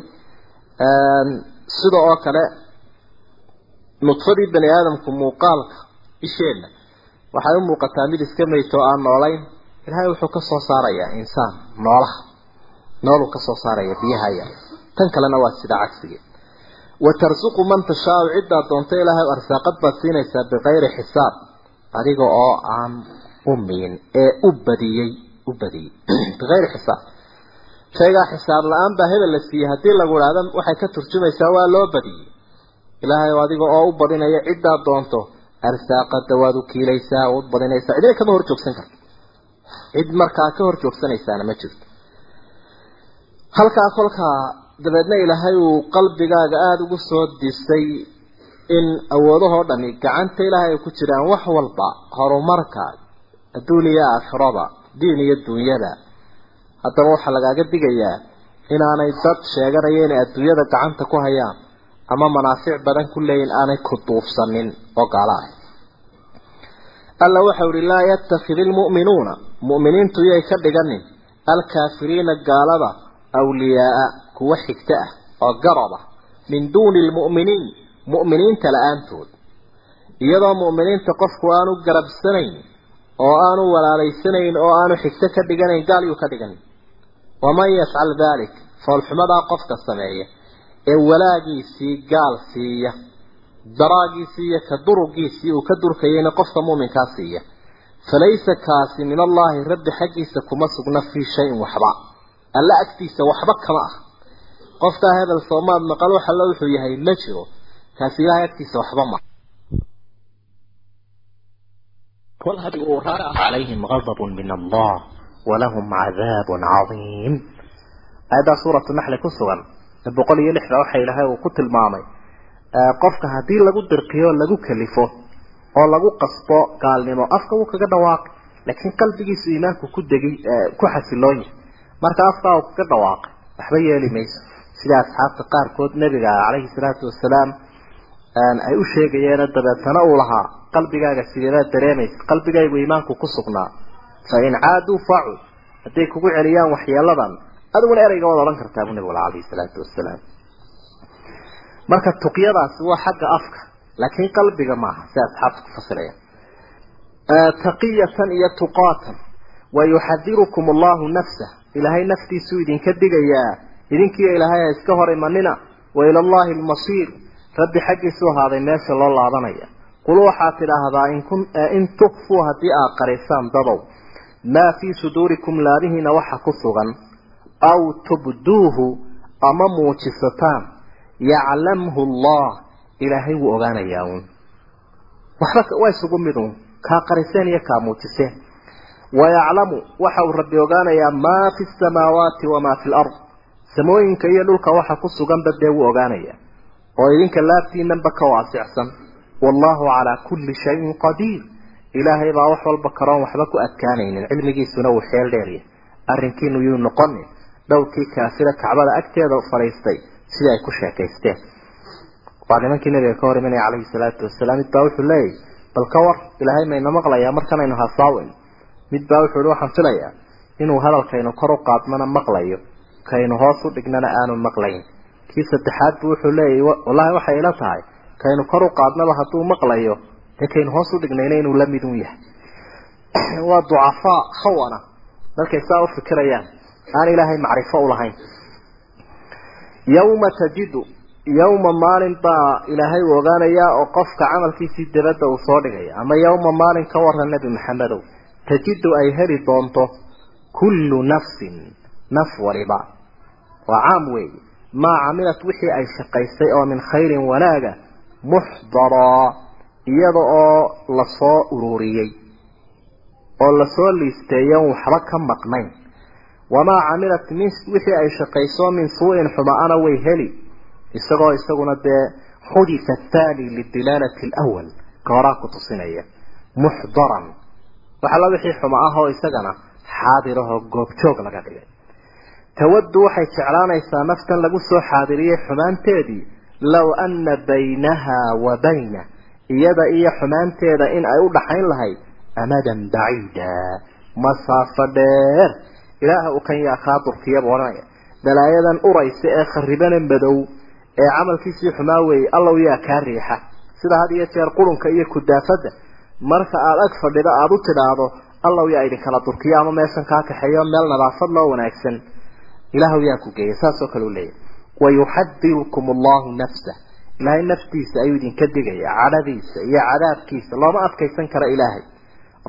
Sida oo kale nudfadii bani aadamku muuqaalka isheenna. Waxay u muuqataa mid iska meyto aan noolayn. Ilaahay wuxuu ka soo saarayaa insaan noolaha. Nooluu ka soo saaraya biyaha yar tan kalena waa sida cagsigeed wa tarsuqu man tashaau ciddaad doonto ilaahay arsaaqad baad siinaysaa bikayri xisaab adiga oo aan u miin ee u badiyey u badiyey. Bikayri xisaab. Shaygaa xisaab la'aan baa hebel la siiyey haddii lagu idhaahdo waxay ka turjumaysaa waa loo badiyey. Ilaahay adiga oo u badinaya ciddaad doonto arsaaqada waad u kiilaysaa waad badinaysaa. Cidina kama hor joogsan karto. Cid markaa ka hor joogsanaysaana ma jirto. Halkaa kolkaa dabeedna ilaahay uu qalbigaaga aada ugu soo disay in awoodahoo dhami gacanta ilaahay ay ku jiraan wax walba horumarka adduun iyo aakhirada diin iyo dunyada haddaba waxaa lagaaga digayaa inaanay dad sheeganaya inay adduunyada gacanta ku hayaan ama manaafic badan ku leeyihiin aanay ku duufsanin oo gaalo ah alla waxau ihi laa yatakid ilmu'minuuna mu'miniintu yay ka dhiganin alkaafiriina gaalada awliyaaa kuwa xigta ah oo garab ah min duuni lmu'miniin mu'miniinta la'aantood. Iyadoo mu'miniinta qofku aanu garabsanayn oo aanu walaalaysanayn oo aanu xigto ka dhiganayn gaal yuu ka dhigan waman yafcal dalik foolxumadaa qofka sameeya ee walaagiisii gaal siiya daraagiisii iyo ka durugiisii uu ka durkayayna qofka muuminkaa siiya. Falaysa kaasi min allaahi rabbi xaggiisa kuma sugna fii shayin waxba alla agtiisa waxba kama ah qofkaa hebel soomaad maqal wax alla wuxuu yahay ma jiro kaasi ilaahay agtiisa waxba ma عليهم غضب من الله ولهم عذاب عظيم هذا سورة النحل كسوا بقول يلحظة وحي لها وقت المامي قفك هدي لغو درقيو لغو كلفو oo lagu qasbo gaalnimo afka uu kaga dhawaaq laakiin qalbigiisu iimaanku ku degay ku xasiloon marka afka uu kaga dhawaaq waxba yeeli mayso. Sida asxaabta qaarkood nabiga calayhi salaatu wasalaam ay u sheegayeen dabeetana uu lahaa qalbigaaga sideedaad dareemaysa qalbigaygu iimaanku ku sugnaa. Fa in caaduu facu hadday kugu celiyaan waxyeeladan adiguna ereyga waad odhan kartaa buu nabigu calayhi salaatu wasalaam marka tuqyadaasi waa xagga afka laakiin qalbiga maaha si asxaabta ku fasirayaan taqiyatan iyo tuqaatan wayuxadirukum allahu nafsah ilaahay naftiisuu idinka digayaa. Idinkiiyo ilaahay ha iska hor imanina wa ila allahi almasiir. Rabbi xaggiisuu ahaaday meesha loo laabanaya. Qul waxaad tidhaahdaa in tukfuu haddii aad qarisaan dadow maa fii suduurikum laabihiina waxa ku sugan aw tubduuhu ama muujisataan yaclamhu allah ilaahay wuu ogaanayaa uun. Waxba waa isugu mid uun kaa qariseen iyo kaa muujiseen wayaclamu waxa uu rabbi ogaanayaa maa fi samaawaati wamaa fi lard samooyinka iyo dhulka waxa ku suganba dee wuu ogaanayaa oo idinka laabtiinanba ka waasicsan wallahu calaa kulli shayin qadiir ilaahay baa wax walba karoon waxba ku adkaanaynin cilmigiisuna wuu xeel dheerya arrinkiinu yuu noqonin dhowrkii kaafira kacbada agteeda fadhiistay sidii ay ku sheekaysteen waa nimankii nabiga ka hor imanaya calayhi salaatu wasalaam mid baa wuxuu mid baa wuxuu waxaan filayaa inuu hadalkaynu kor u qaadmana maqlayo. Kaynu hoos u dhignana aanu maqlayn. Kii saddexaad bu wuxuu leeyahy wallaahi waxay ila tahay. Kaynu kor u qaadnaba hadduu maqlayo dee kaynu hoos u dhignayna inuu la mid un yahay. Waa ducafaa khawana. Markay saa u fikirayaan aan ilaahay macrifo u lahayn. Tajidu yawma maalin baa ilaahay u ogaanayaa oo qofka camalkiisii dabadda uu soo dhigaya. Ama yawma maalin ka waran nebi maxamedow tajidu ay heli doonto kullu nafsin naf waliba waa caam weeye maa camilat wixii ay shaqaysay oo min khayrin wanaaga muxdaraa iyada oo la soo ururiyey oo la soo liisteeyo waxba ka maqnayn. Wamaa camilat min wixii ay shaqayso min suu-in xumaana way heli. Isagoo isaguna dee xudifa athaani lidilaalati alawal ka horaa ku tusinaya. Muxdaran waxala wixii xuma ah oo isagana xaadir ahoo goobjoog laga dhigay. Tawaddu waxay jeclaanaysaa naftan lagu soo xaadiriyey xumaanteedii low anna baynaha wa bayna iyada iyo xumaanteeda in ay u dhaxayn lahayd amadan baciida. Masaafo dheer ilaaha u kan yaa kaa durkiyaba odhanaya balaayadan uraysa ee kharibana madow ee camalkiisii xumaa weeyey allow yaa kaa riixa sida had iyo jeer qurunka iyo kudaafadda marka aada ag fadhido aada u tidhaahdo allow yaa idinkala durkiyo ama meeshan kaa kaxeeyo meel nadaafad loo wanaagsan. Ilaahu yaa ku geeya saasoo kale u leeyahy wayuxadirukum allahu nafsa. Ilaahay naftiisa ayuu idinka digaya cadhadiisa iyo cadaabkiisa looma adkaysan kara ilaahay.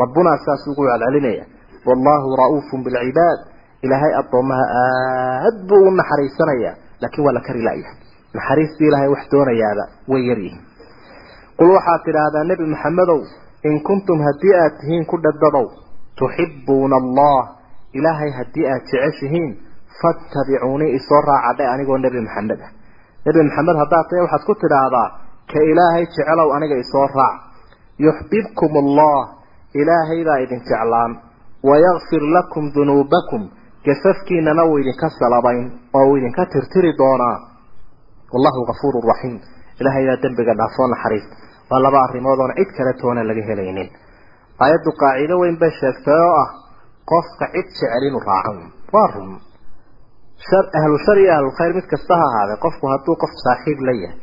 Rabbunaa saas ugu celcelinaya wallahu ra'uufun bilcibaad. Ilaahay addoomaha aad buu u naxariisanaya laakiin waa la kari la'yahay naxariistii ilaahay wax doonayaaba way yaryihiin qul waxaad tidhaahdaa nebi maxamedow in kuntum haddii aad tihiin ku dhadadow tuxibuuna allah ilaahay haddii aad jeceshihiin fattabicuunii isoo raaca dhe anigoo nebi maxamed ah. Nebi maxamed haddaad tahay waxaad ku tidhaahdaa ka ilaahay jecelow aniga isoo raac. Yuxbibkum allah ilaahay baa idin jeclaan. Wayakfir lakum dunuubakum. Gafafkiinana wuu idinka salabayn oo uu idinka tirtiri doonaa. Wallahu gafuuru raxiim ilaahay baa dembiga dhaafoo naxariista waa laba arrimood oon cid kale toona laga helaynin. Aayaddu qaacido weyn bay sheegtay oo ah qofka cid jecel inuu raaco. Waa run. Shar ahlu iyo ahlu khayr mid kasta ha ahaadee qofku hadduu qof saaxiib la yahay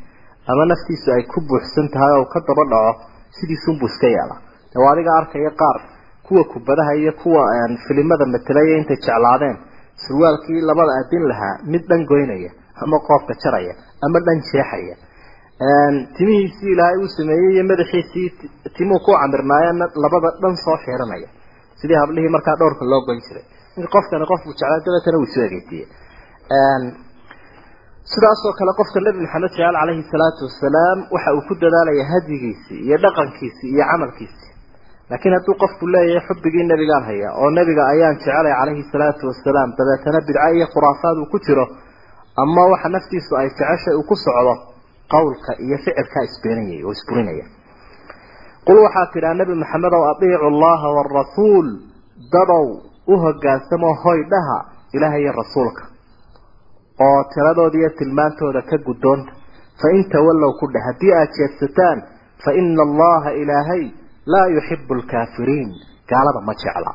ama naftiisu ay ku buuxsan tahay oo ka daba dhaco sidiisunbuu iska yeelaa de waa adiga arkaya qaar kuwa kubadaha iyo kuwa filimada matelaya intay jeclaadeen surwaalkii labada adin lahaa mid dhan goynaya ama qoofka jaraya ama dhan jeexaya timihiisii ilaahay uu sameeyey iyo madaxiisii timuu ku camirnaayana labada dhan soo xiiranaya sidii hablihii markaa dhowrka loo goyn jiray. In qofkani qofku jeclaa dabeetana uu isu egeysiiyey sidaasoo kale qofka nebi maxamed jecel calayhi salaatu wasalaam waxa uu ku dadaalaya hadyigiisii iyo dhaqankiisii iyo camalkiisii laakiin hadduu qofku leeyahay xubbigii nebigaan haya oo nebiga ayaan jecelay calayhi salaatu wasalaam dabeetana bidco iyo khuraafaad uu ku jiro ama waxa naftiisu ay jeceshay uu ku socdo qowlka iyo ficilkaa isbeenayay oo isburinaya qul waxaa tidhaa nebi maxamed ow atiicu allaha waarasuul dadow u hogaansamo hoy dhaha ilaaha iyo rasuulka oo tiradooda iyo tilmaantooda ka guddoonta. Fa in tawallow ku dheh haddii aad jeedsataan fa ina allaha ilaahay laa yuxibu alkaafiriin gaalada ma jecla.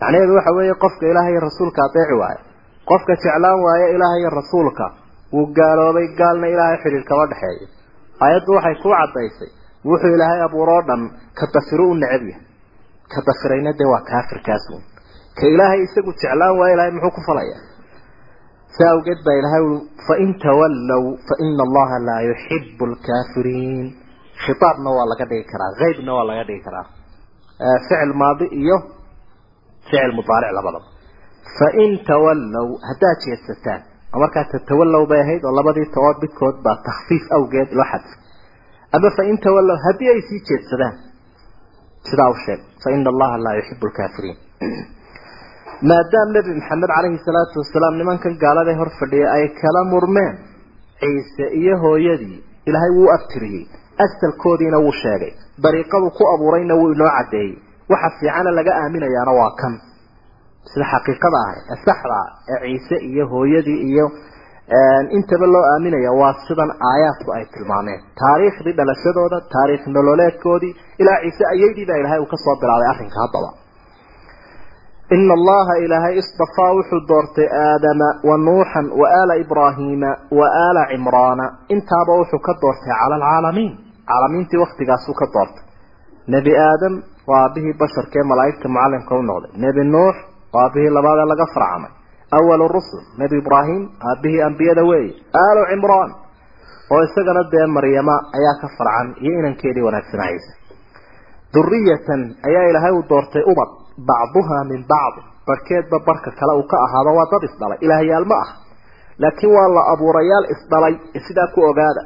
Macnaheedu waxa weeye qofka ilaaha iyo rasuulka adeeci waayo qofka jeclaan waayo ilaaha iyo rasuulka wuu gaaloobay gaalna ilaahay xidhiir kama dhexeeyo aayaddu waxay ku caddaysay. Wuxuu ilaahay abuuroo dhan ka dafiro u necab yahay. Ka dafirayna dee waa kaafirkaas uun ka ilaahay isagu jeclaan waayo ilaahay muxuu ku falayaa saa awgeed baa ilahay ui fain tawallow faina allaha laa yuxibu alkaafiriin khitaabna waa laga dhigi karaa qeybna waa laga dhigi karaa. Ficil maadi iyo ficil mudaaric labadaba fain tawallow haddaad jeedsataan markaa tatawallow bay ahayd oo labadii taood midkood baa takfiif awgeed loo xadfay ama fain tawallow haddii ay sii jeedsadaan sidaa u sheeg. Faina allaha laa yuxibu alkaafiriin. Maadaam nebi maxamed calayhi salaatu wasalaam nimankan gaalada hor fadhiya ay kala murmeen ciise iyo hooyadii ilaahay wuu abtiriyey. Asalkoodiina wuu sheegay. Dariiqadu ku abuurayna wuu inoo caddeeyey. Waxa fiicana laga aaminayaana waa kan sida xaqiiqada ah ee saxda ee ciise iyo hooyadii iyo intaba loo aaminaya waa sidan aayaadku ay tilmaameen. Taariikhdii dhalashadooda taariikh nololeedkoodii ilaa ciise ayaydii baa ilaahay uu ka soo bilaabay arrinka haddaba. Ina allaha ilaahay istafaa wuxuu doortay aadama wa nuuxan wa aala ibraahiima wa aala cimraana. Intaaba wuxuu ka doortay cala alcaalamiin. Caalamiintii waktigaasuu ka doortay. Nebi aadam waa aabihii basharkee malaa'igta mucallimka u noqday. Nebi nuux aabihii labaadee laga farcamay awalu rusul nebi ibraahim aabihii ambiyada weeye aalu cimraan oo isagana dee maryama ayaa ka farcan iyo inankeedii wanaagsanaa ciise duriyatan ayaa ilaahay uu doortay ubad bacduhaa min bacdi barhkeedba barka kale uu ka ahaado waa dad isdhalay ilaahyaal ma ah. Laakiin waa la abuurayaal isdhalay sidaa ku ogaada.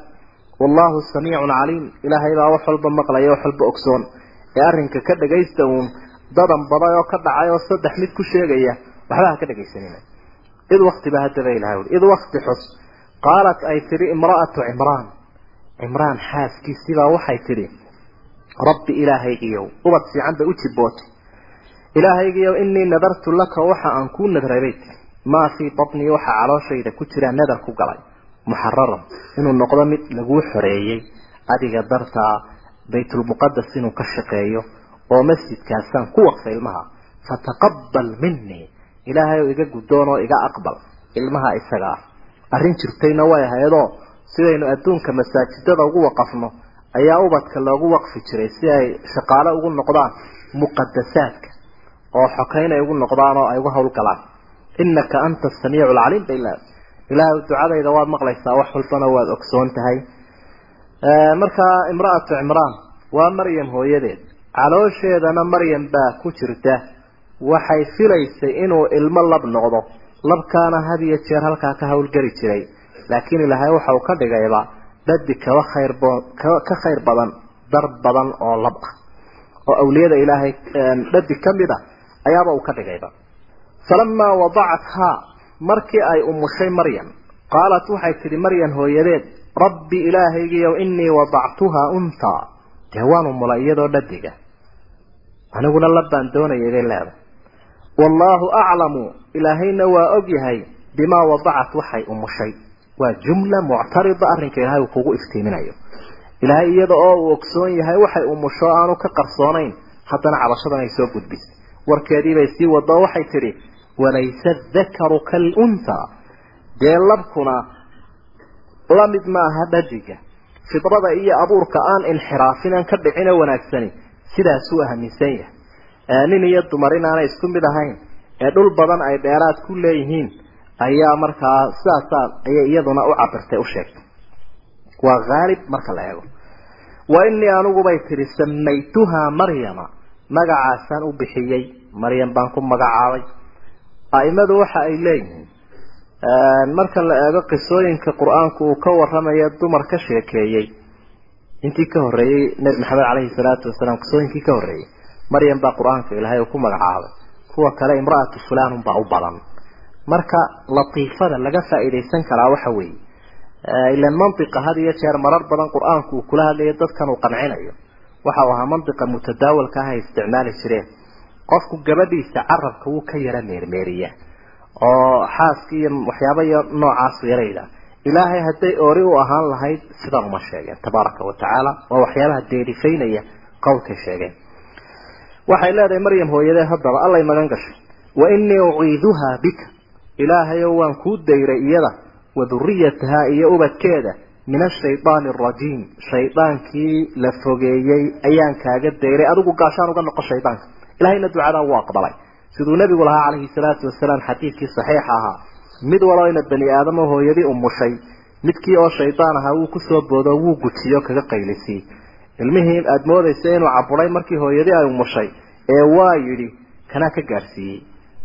Wallahu samiicun caliim. Ilaahay baa wax walba maqlaya wax walba ogsoon. Ee arrinka ka dhagaysta uun dadan baday oo ka dhacay oo saddex mid ku sheegaya waxba ha ka dhagaysanina id waktiba haddaba ilahay id wakti xus. Qaalat ay tidhi imra'atu cimraan cimraan xaaskiisibaa waxay tidhi rabbi ilaahaygiyow ubad fiican bay u jibbootay ilaahaygiyow inii nadartu laka waxa aan kuu nadrabay maa fii batnii waxa calooshayda ku jira nadar ku galay. Muxararan inuu noqdo mid laguu xoreeyey adiga dartaa baytulmuqadas inuu ka shaqeeyo oo masjidkaasaan ku waqfay ilmaha fataqabbal minii ilaahay iga guddoon oo iga aqbal ilmaha isaga ah. Arrin jirtayna way ahaydoo sidaynu adduunka masaajidada ugu waqafno ayaa ubadka loogu waqfi jiray si ay shaqaale ugu noqdaan muqadasaadka oo xokaynay ugu noqdaan oo ay uga howlgalaan. Innaka anta asamiicu alcaliim ba ilaa ilaahay ducadayda waad maqlaysaa wax walbana waad ogsoon tahay. Markaa imra'atu cimraan waa maryam hooyadeed caloosheedana maryam baa ku jirta. Waxay filaysay inuu ilmo lab noqdo. Labkaana had iyo jeer halkaa ka howlgeli jiray. Laakiin ilaahay waxa uu ka dhigayba dhadi kaba khayr ka khayr badan dar badan oo lab ah. Oo awliyada ilaahay dhadi ka mid a ayaaba uu ka dhigayba. Falamaa wadacathaa markii ay umushay maryam qaalat waxay tidhi maryam hooyadeed rabbi ilaahaygiiyow inii wadactuhaa untaa. Dee waan umulay iyadoo dhadiga aniguna labbaan doonayay bay leedahay wallaahu aclamu ilaahayna waa og yahay bimaa wadacat waxay umushay waa jumla muctarida arrinka ilaahay uu kugu iftiiminayo. Ilaahay iyada oo uu ogsoon yahay waxay umusho aanu ka qarsoonayn haddana cabashadan ay soo gudbisay. Warkeediibay sii wado waxay tidhi walaysa dakaru kalunha dee labkuna la mid ma aha dhadiga fidrada iyo abuurka aan inxiraafin aan ka dhicin oo wanaagsani sidaasuu aaminsan yahay nin iyo dumar inaanay isku mid ahayn ee dhul badan ay dheeraad ku leeyihiin ayaa markaa sidaasaa ayay iyaduna u cabirtay u sheegtay. Waa haalib marka la eego. Wa inii anigubay tidhi samaytuhaa maryama. Magacaasaan u bixiyey. Maryam baan ku magacaabay a'imadu waxa ay leeyihiin marka la eego qisooyinka qur'aanku uu ka waramayo dumar ka sheekeeyey intii ka horreeyey nebi maxamed caleyhi salaatu wasalaam qisooyinkii ka horreeyey maryam baa qur'aanka ilaahay uu ku magacaabay. Kuwa kale imra'atu fulaan unbaa u badan. Marka latiifada laga faa'iidaysan karaa waxa weeye ilan mantiqa had iyo jeer marar badan qur'aanku uu kula hadlayo dadkan uu qancinayo. Waxa uu ahaa mantiqa mutadaawalka ah ay isticmaali jireen qofku gabadhiisa carabka wuu ka yara meermeeriya oo xaaskii iyo waxyaaba iyo noocaasu yarayda ilaahay hadday ori u ahaan lahayd sidan uma sheegeen. Tabaaraka wa tacaala waa waxyaabaha deerifaynaya qowlkay sheegeen. Waxay leedahay maryam hooyadee haddaba allay magan gashay. Wa inii uciiduhaa bika. Ilaahayow waan kuu dayray iyada wa duriyatahaa iyo ubadkeeda min ashaydaani arajiim shaydaankii la fogeeyey ayaan kaaga dayray. Adigu gaashaan uga noqo shaydaanka ilahayna ducadaa wuu aqbalay. Siduu nabigu lahaa calayhi salaatu wasalaam xadiidkii saxiixa ahaa mid walbayna bani aadamo hooyadii umushay midkii oo shaydaan ahaa wuu ku soo boodo wuu gujiyo kaga qaylisiiyey ilmihii aada moodaysa inuu caburay markii hooyadii ay umushay ee waa yidhi kanaa ka gaadhsiiyey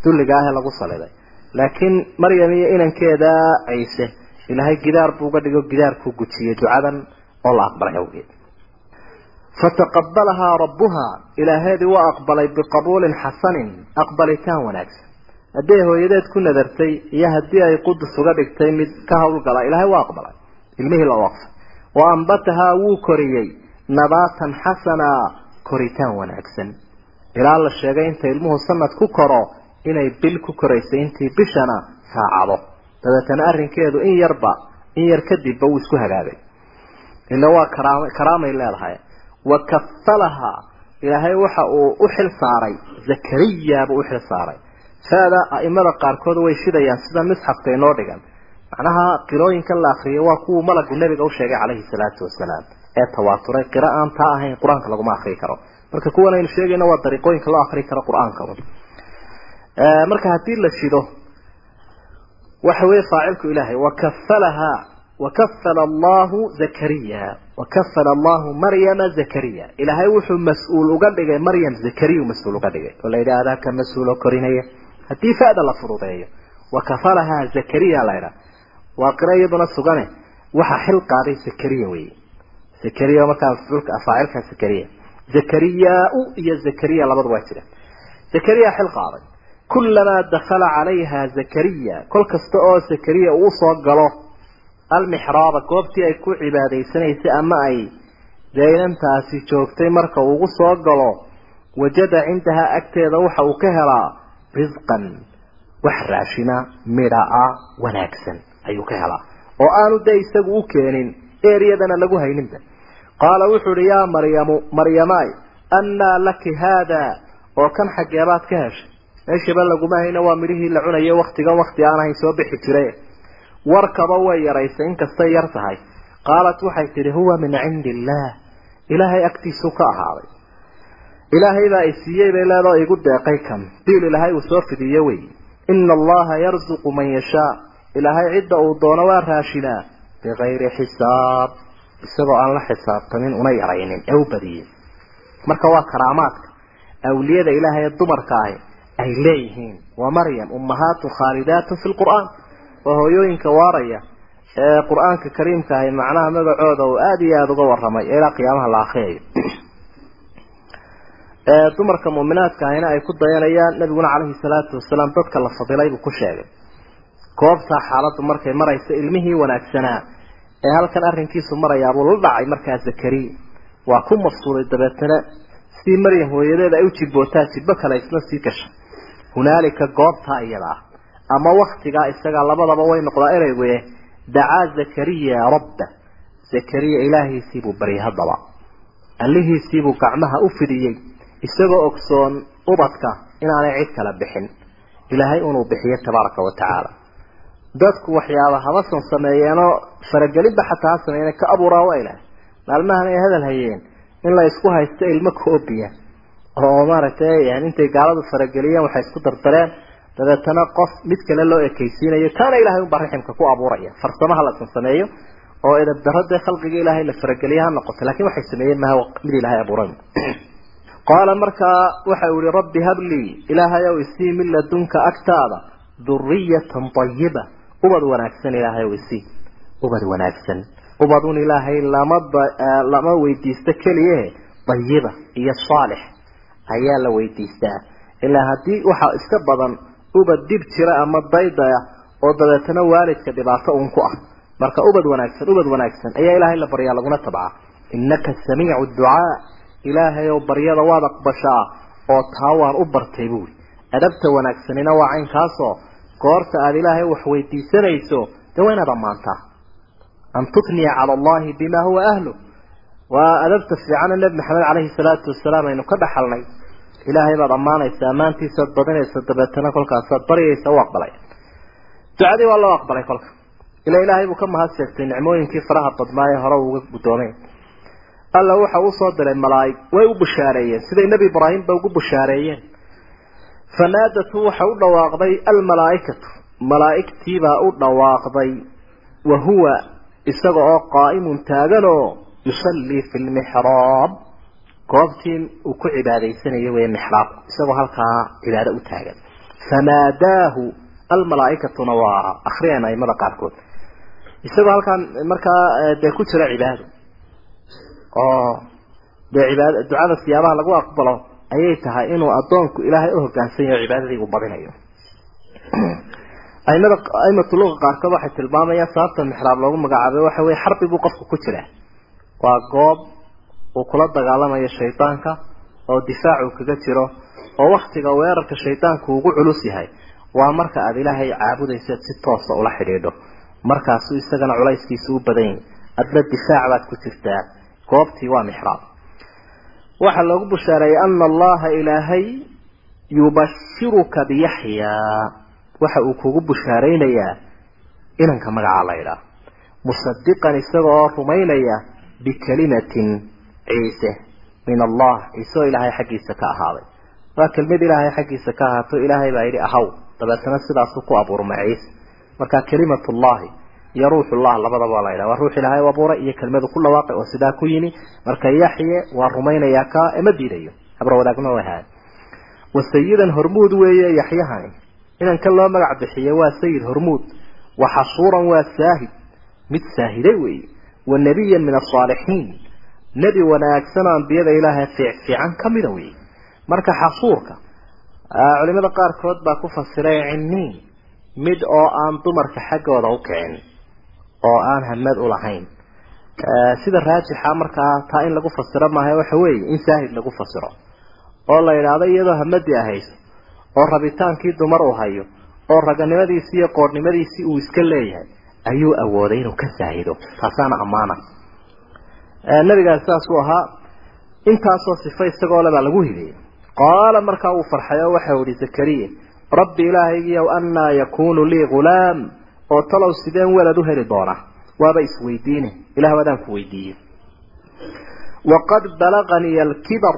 dulliga ahee lagu saliday. Laakiin maryam iyo inankeeda ciise ilaahay gidaar buu uga dhigo gidaarkuu gujiyey ducadan oo la aqbalay awgeed. Fataqabalahaa rabbuhaa ilaaheedii waa aqbalay biqabuulin xasanin aqbalitaan wanaagsan hadday hooyadeed ku nadartay iyo haddii ay qudus uga dhigtay mid ka hawlgala ilaahay waa aqbalay. Ilmihii la waqfay wa ambatahaa wuu koriyey. Nabaatan xasana koritaan wanaagsan. Ilaa la sheegay inta ilmuhu sanad ku koro inay bil ku koraysay intii bishana saacado dabeetana arrinkeedu in yarba in yar kadibba wuu isku hagaagay. Ila waa karaam karaamay leedahay. Wa kafalahaa ilaahay waxa uu u xil saaray. Zakariya buu u xil saaray faada a'imada qaarkood way shidayaan sida misxafka inoo dhigan. Macnaha qirooyinkan la akriyo waa kuwuu malagu nebiga u sheegay calayhi salaatu wasalaam ee tawaaturay qira aan taa ahayn qur'aanka laguma akrii karo. Marka kuwan aynu sheegayna waa dariiqooyinka loo akri karo qur'aanka marka haddii la shido waxa weeye faacilku ilaahay wakafalahaa wakafala allahu zakariya wakafala allahu maryama zakariya. Ilaahay wuxuu mas'uul uga dhigay maryam zakariya mas'uul uga dhigay. Oo la yidhaahdaa ka mas'uul oo korinaya haddii fa'da la fududeeyo wakafalahaa zakariya la ydhaha waa qira iyaduna sugane waxaa xil qaaday zakariya weye zakariya markaa faacilka zakariya. Zakariyaa-u iyo zakariya labadu waa jiraan zakariya xil qaaday. Kulamaa dakala calayha zakariya. Kol kasta oo zakariya uu u soo galo almixraaba goobtii ay ku cibaadaysanaysay ama ay daynantaasi joogtay marka uu ugu soo galo wajada cindahaa agteeda waxa uu ka helaa risqan wax raashina midha-a wanaagsan ayuu ka helaa. oo aanu de isagu u keenin eriyadana lagu hayninba. qaala wuxuu uhi yaa maryamu maryamaay annaa laki haada oo kan xaggeebaad ka heshay meeshaba laguma hayna waa midhihii la cunayo waktigan wakti aan ahayn soo bixi jire. warkaba way yaraysay inkastay yar tahay. qaalat waxay tidhi huwa min cindi illaah ilaahay agtiisuu ka ahaaday ilaahay baa i siiyey bay leedao igu deeqay kan. Diil ilaahay uu soo fidiyo wey. Ina allaha yarzuqu man yashaa. Ilaahay cidda uu doono waa raashinaa. Bikayri xisaab. Isagoo aan la xisaabtamin una yaraynin. Ee u badiyey marka waa karaamaadka. Awliyada ilaahay ee dumarka ahi ay leeyihiin. Waa maryam ummahaatu khaalidaatu fi lqur'aan waa hooyooyinka waaraya ee qur'aanka kariimka ahi macnaha magacooda uu aada iyo aada uga waramay ee ilaa qiyaamaha la akriyayo dumarka mu'minaadka ahina ay ku dayanayaan nabiguna calayhi salaatu wasalaam dadka la fadilay buu ku sheegay. Goobtaa xaaladdu markay maraysa ilmihii wanaagsanaa ee halkan arrinkiisu marayaabuu la dhacay markaa zakariya. Waa ku mafsuuday dabeetana sidii maryam hooyadeeda ay u jibbootaa jibbo kale isna sii gashay hunaalika goobtaa iyada ah ama waktigaa isaga labadaba way noqdaa ereyguye dacaa zakariya rabba. Zakariya ilaahiisiibuu baryay haddaba. Allihiisiibuu gacmaha u fidiyey isagoo ogsoon ubadka inaanay cid kala bixin. Ilaahay unuu bixiyo tabaaraka wa tacaala. Dadku waxyaaba habasan sameeyeenoo faragelinba xataa ha sameeyeen ka abuuraa waa ilahay maalmahan ay hadal hayeen in la isku haysto ilmo koobiya oo maaragtay intay gaaladu farageliyeen waxay isku dardareen. Dabeetana qof mid kale loo ekaysiinayo kaana ilahay unbaa raximka ku abuuraya. Farsamaha la sameeyo oo edabdaro dee khalqiga ilaahay la farageliya ha noqoto laakiin waxay sameeyeen maha mid ilaahay abuuray qaala markaa waxa uu yihi rabbi hablii ilaahay ow isii min ladunka agtaada duriyatan ayiba ubad wanaagsan ilaahay ow isii. Ubad wanaagsan. Ubadun ilaahay lama lama weydiisto keliye. Ayiba iyo saalix ayaa la weydiistaa. Ilaa haddii waxaa iska badan ubad dib jira ama daydaya oo dabeetana waalidka dhibaato un ku ah. Marka ubad wanaagsan ubad wanaagsan ayaa ilaahay la baryaa laguna tabcaa. Innaka samiicu ducaa ilaahay ow baryada waad aqbashaa oo taa waan u bartay buuri. Adabta wanaagsanina waa caynkaasoo goorta aada ilaahay wax weydiisanayso dee waa inaad ammaantaa? An tutniya cala allahi bima huwa ahlu. Waa adabta fiicana nebi maxamed caleyhi salaatu wasalaam aynu ka dhaxalnay. Ilaahay baad ammaanaysa ammaantiisaad badinaysa dabeetana kolkaasaad baryaysa u aqbalay. Ducadii waa loo aqbalay kolka. Ila ilaahay buu ka mahad sheegtay nicmooyinkii faraha badnaa ee hore uga guddoomeen alla waxa uu soo diray malaa'ig way u bushaareeyeen siday nebi ibraahim ba ugu bushaareeyeen fanaadatu waxa u dhawaaqday almalaa'ikatu. Malaa'igtiibaa u dhawaaqday. Wa huwa isaga oo qaa'imun taaganoo yusallii fi lmixraab goobtii uu ku cibaadaysanayo wey mixraab isagoo halkaa cibaado u taagan. Fanaadaahu almalaaikatuna waa akriyeen aimada qaarkood. Isagoo halkaan markaa dee ku jira cibaado oo dee cibaad ducada siyaabaha lagu aqbalo ayay tahay inuu addoonku ilaahay u hoggaansan yaho cibaadadii uu badinayo. Aimada aimatu luqa qaarkood waxay tilmaamayaan sababta mixraab loogu magacaabay waxa weye xarbi buu qofku ku jiraa waa goob uu kula dagaalamayo shaydaanka oo difaac uu kaga jiro oo waktiga weerarka shaydaanku ugu culus yahay. Waa marka aada ilaahay caabudayseed si toosa ula xidhiidho. Markaasuu isagana culayskiisu u badan yahay adna difaac baad ku jirtaa goobtii waa mixraab waxaa loogu bushaareeyey ana allaha ilaahay yubashiruka biyaxyaa waxa uu kugu bushaaraynayaa inanka magacaa la ydhaah musadiqan isaga oo rumaynaya bikalimatin ciise. Min allah ciise oo ilaahay xaggiisa ka ahaaday. Waa kelmad ilaahay xaggiisa ka ahaato ilaahay baa yidhi ahaw dabeetana sidaasuu ku abuurmay ciise. Marka kalimatullahi iyo ruuxullah labadaba waa la yidhaha waa ruux ilaahay u abuuray iyo kelmadu ku dhawaaqay oo sidaa ku yimi. Marka yaxye waa rumaynayaa ka ema diidayo. Habra wadaagna ahaa wa sayidan hormuud weeye yaxyahani inanka loo magac bixiye waa sayid hormuud. Wa xasuuran waa saahid. Mid saahiday weeye. Wa nebiyan min asaalixiin nebi wanaagsan ambiyada ilaahay fiic fiican ka mida weeye. Marka xasuurka culimada qaarkood baa ku fasiray cinniin mid oo aan dumarka xaggooda u kicin oo aan hamad u lahayn. Sida raajixa markaa taa in lagu fasiro maaha waxa weeye in saahid lagu fasiro. Oo la yidhaahdo iyadoo hamadii ahayso oo rabitaankii dumar uu hayo oo raganimadiisii iyo qoornimadiisii uu iska leeyahay ayuu awooday inuu ka saahido taasaana ammaana. Nabigaas saasuu ahaa intaasoo sifa isagoo le baa lagu hidiyey qaala markaa uu farxay oo waxau ihi zakariya rabbi ilaahaygiiow annaa yakuunu lii ghulaam oo talow sideen welad u heli doona waaba isweydiine ilah wadaan ku weydiiyey waqad balaganii alkibar.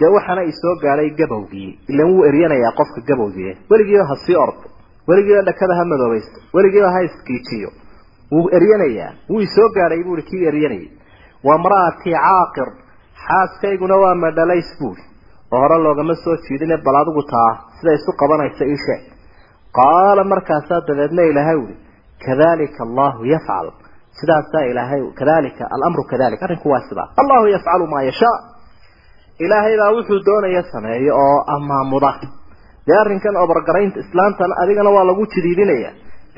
Dee waxaana isoo gaadhay gabowgii ilan wuu eryanayaa qofka gabowgii weligiiba ha sii ordo weligiiba dhakada ha madoobaysto weligiiba ha iskiijiyo. Wuu eryanayaa wuu isoo gaadhay buui kii eryanayay wa mra'atii caaqir xaaskayguna waa madhalays buuri oo hore loogama soo jiidine bal adigu taa sida isu qabanaysa ii sheeg qaala markaasaa dabeedna ilaahay ui kadalika allahu yafcal. Sidaasaa ilaahay kadalika alamru kadalik arrinku waa sidaa. Allahu yafcalu maa yashaa. Ilaahay baa wuxuu doonaya sameeyo oo amaamuda. Dee arrinkan obargaraynta islaantana adigana waa lagu jidiidinaya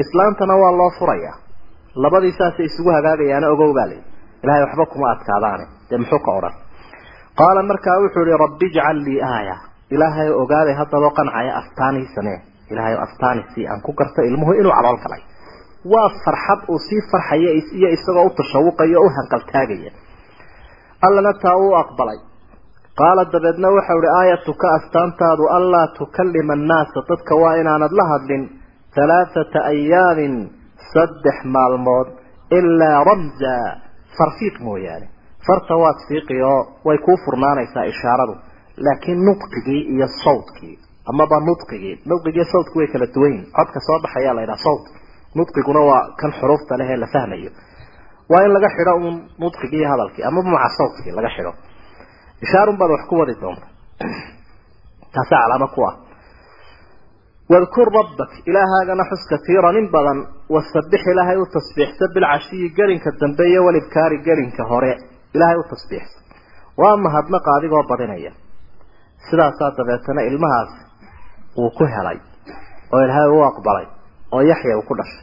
islaantana waa loo furaya. Labadii saasay isugu hagaagayaana ogow baa layi ilahay waxba kuma adkaadaane. Dee muxuu ka odhan? Qaala markaa wuxuu ihi rabbi ijcal lii aaya. Ilaahay ogaaday haddaba qancaya astaanii samee ilaahay astaani si aan ku garto ilmuhu inuu calool galay waa farxad uu sii farxaya iyo isagoo u tashawuqaya o u hanqaltaagaya allana taa uu aqbalay. Qaala dabeedna waxau ihi aayatuka astaantaadu anlaa tukalima annaasa. Dadka waa inaanad la hadlin halaathata ayaamin saddex maalmood ilaa ramza farfiiq mooyaane. Farta waad fiiqi oo way kuu furnaanaysaa ishaaradu. Laakiin nudqigii iyo sawdkii amaba nudqigii nudqigii sawdku way kala duwan yihiin codka soo baxayaa la yidhaha sawd nudqiguna waa kan xuruufta leh ee la fahmayo. Waa in laga xidho uun nudqigii hadalkii amaba maca sawdkii laga xidho. Ishaarun baad wax ku wadi doonta. Taasaa calaamo ku ah. Wadkur rabbak ilaahaagana xus katiiran in badan wasabix ilaahay u tasbiixsa bilcashiyi gelinka dambe iyo walibkaari gelinka hore. Ilaahay u tasbiixsa waa mahadnaqa adigoo badinaya. Sidaasaa dabeetana ilmahaas uu ku helay oo ilaahay u aqbalay oo yaxya uu ku dhashay.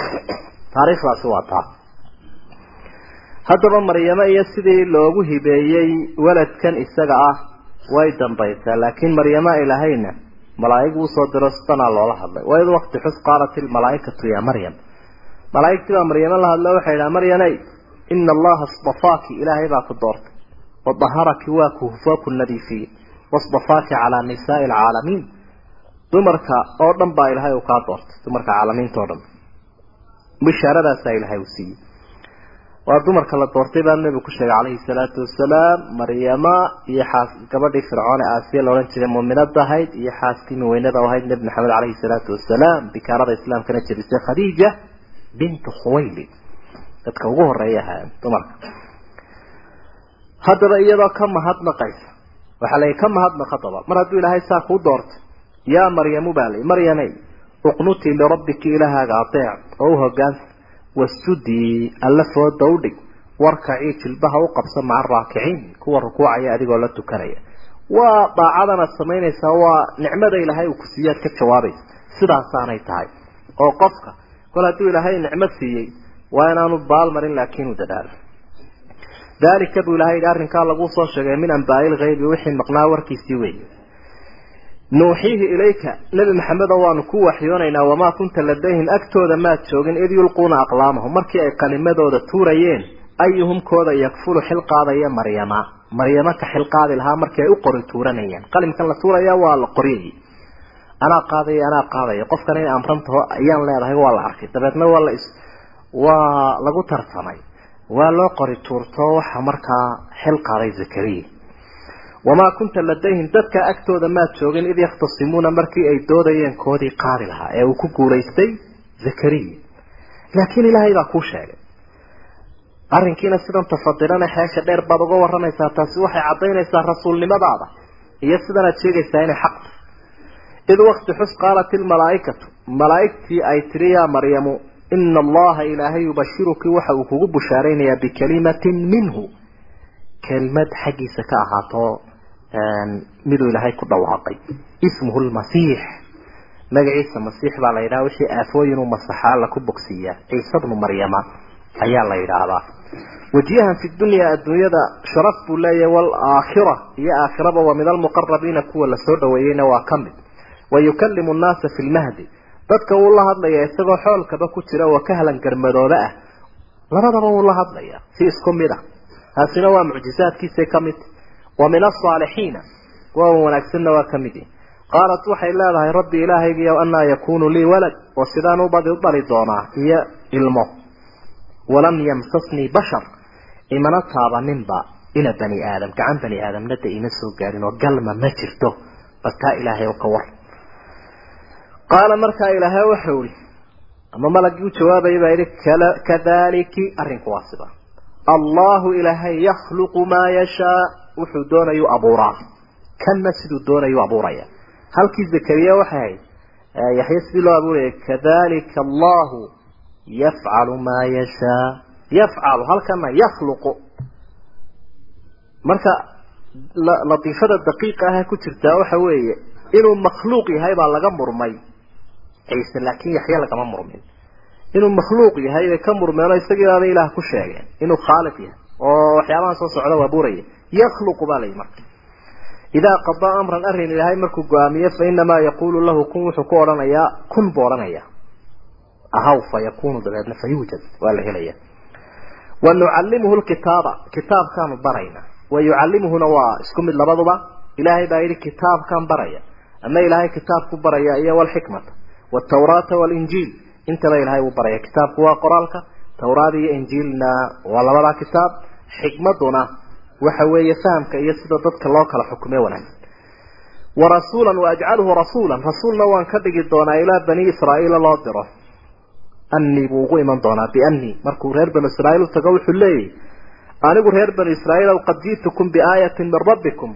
Taariikhdaasi waa taa. Haddaba maryamo iyo sidii loogu hibeeyey waladkan isaga ah way dambaysaa laakiin maryama ilaahayna malaa'ig uu soo diro sidanaa loola hadlay. Waid waqti xus qaalat ilmalaa'ikatu ya maryam. Malaa'igtii baa maryamo la hadlo waxay idhaha maryanay ina allaha isdafaaki ilaahay baa ku doortay wadaharaki waa ku hufoo ku nadiifiyey wasdafaaki calaa nisaai alcaalamiin dumarka oo dhan baa ilaahay uu kaa doortay dumarka caalamiinta o dhan. Bishaaradaasaa ilaahay uu siiyey. Waa dumarka la doortay baa nabigu ku sheegay calayhi salaatu wasalaam maryama iyo xaas gabadhii fircoone aasiya la odhan jiray muuminada ahayd iyo xaaskii muweynada ahayd nebi maxamed calayhi salaatu wasalaam bikaarada islaamkana jebisay khadiija bintu khuwaylid. Dadka ugu horreeya ahaa dumarka. Haddaba iyadoo ka mahadnaqaysa waxaa la ka mahadnaq haddaba mar hadduu ilaahay saa kuu doortay yaa maryamu baa lay maryamay uqnutii lirabbiki ilahaaga adeec oo u hogaansa wasjudii alla fooda u dhig warkacii jilbaha u qabsa maca araakiciin kuwa rukuucaya adigoo la tukanaya. Waa daacadanaad samaynaysaa waa nicmada ilaahay uu ku siiyaad ka jawaabaysa sidaasaanay tahay. Oo qofka kol hadduu ilaahay nicmo siiyey waa inaanu baalmarin laakiin uu dadaalo dalika buu ilahay yidhi arrinkaa laguu soo sheegay min ambaa'i lghaybi wixii maqnaa warkiisii weeye nuuxiihi ilayka nebi maxamedo waanu ku waxyoonaynaa wamaa kunta ladayhim agtooda maad joogin id yulquuna aqlaamahum markii ay qalimadooda tuurayeen ayuhum kooda yakfulu xil qaadaya maryama. Maryamo ka xil qaadi lahaa markii ay u qori tuuranayeen. Qalimkan la tuuraya waa la qoryayay anaa qaadaya anaa qaadaya. Qofkan in amrantaho ayaan leedahay waa la arkay. Dabeedna waa la is waa lagu tartamay. Waa loo qori tuurto waxa markaa xil qaaday zakariya wamaa kunta ladayhim dadka agtooda maad joogin id yakhtasimuuna markii ay doodayeen koodii qaadi lahaa ee uu ku guulaystay zakariya laakiin ilaahay baa kuu sheegay arrinkiina sidan tafadilana xeesha dheer baad uga waramaysaa taasi waxay caddaynaysaa rasuulnimadaada iyo sidanaad sheegaysaa inay xaq tahay id wakti xus qaalat ilmalaa'ikatu malaa'igtii ay tiri yaa maryamu ina allaha ilaahay yubashiruki waxa uu kugu bushaaraynayaa bikalimatin minhu kelmad xaggiisa ka ahaato miduu ilaahay ku dhawaaqay. Ismuhu lmasiix magaciisa masiix baa la yidhaha wixii aafooyin uu masaxa alla ku bogsiiyaa ciise bnu maryama ayaa la yidhaahdaa. Wajiyahan fi dunya adduunyada sharaf buu leeyahay waalaakhira iyo aakhiraba waa min almuqarabiina kuwa la soo dhaweeyeyna waa ka mid. Wa yukalimu nnaasa fi lmahdi dadka wuu la hadlaya isagoo xoolkaba ku jira oo kahlan garmadoobe ah. Labadaba wuu la hadlaya si isku mid a taasina waa mucjizaadkiisay ka mid wa min asaalixiina kuwa wanaagsanna waa ka mid yihi qaalat waxay leedahay rabbi ilaahaygiiyow anaa yakunu lii walad. Oo sidaan ubadi u dhali doonaa iyo ilmo. Walam yamsasnii bashar. Imana taabaninba ina bani aadam gacan bani aadamna de ima soo gaarin oo galma ma jirto bal taa ilaahay oo ka war. Qaala markaa ilaahay waxau ihi ama malagii wuxuu doonayuu abuuraa. Kanna siduu doonayuu abuuraya. Halkii zakariya waxay ahayd yaxya sidii loo abuuraya kadalika allahu yafcalu maa yashaa yafcalu halkana yakhluqu. Marka latiifada daqiiqa ah ku jirtaa waxa weeye inuu makhluuq yahay baa laga murmay. Ciise laakiin yaxya lagama murmin. Inuu makhluuq yahay bay ka murmeeno isagii baaba ilaah ku sheegeen. Inuu khaaliq yahay oo waxyaabahan soo socda waa abuuraya yakhluqu baa layihi marka. Idaa qadaa amran arrin ilaahay markuu go'aamiye fa inamaa yaquulu lahu kun wuxuu ku odhanayaa kun buu odhanaya. Ahaw fa yakunu dabeedna fa yuujad waa la helaya. Wa nucallimuhu lkitaaba kitaabkaanu barayna. Wa yucallimuhuna waa isku mid labaduba. Ilaahay baa yidhi kitaabkaan baraya. Ama ilaahay kitaabku baraya iyo walxikmata wtawraata walinjiil intaba ilaahay uu waxa weeye fahamka iyo sida dadka loo kala xukume wanaagsan warasuulan waajcaluhu rasuulan rasuulna waan ka dhigi doonaa ilaa bani israa'iila loo diro. Anii buu ugu iman doonaa bianii markuu reer banu israa'iil u tago wuxuu leeyahy anigu reer banu israa'iil qad ji'tukum biaayatin min rabbikum.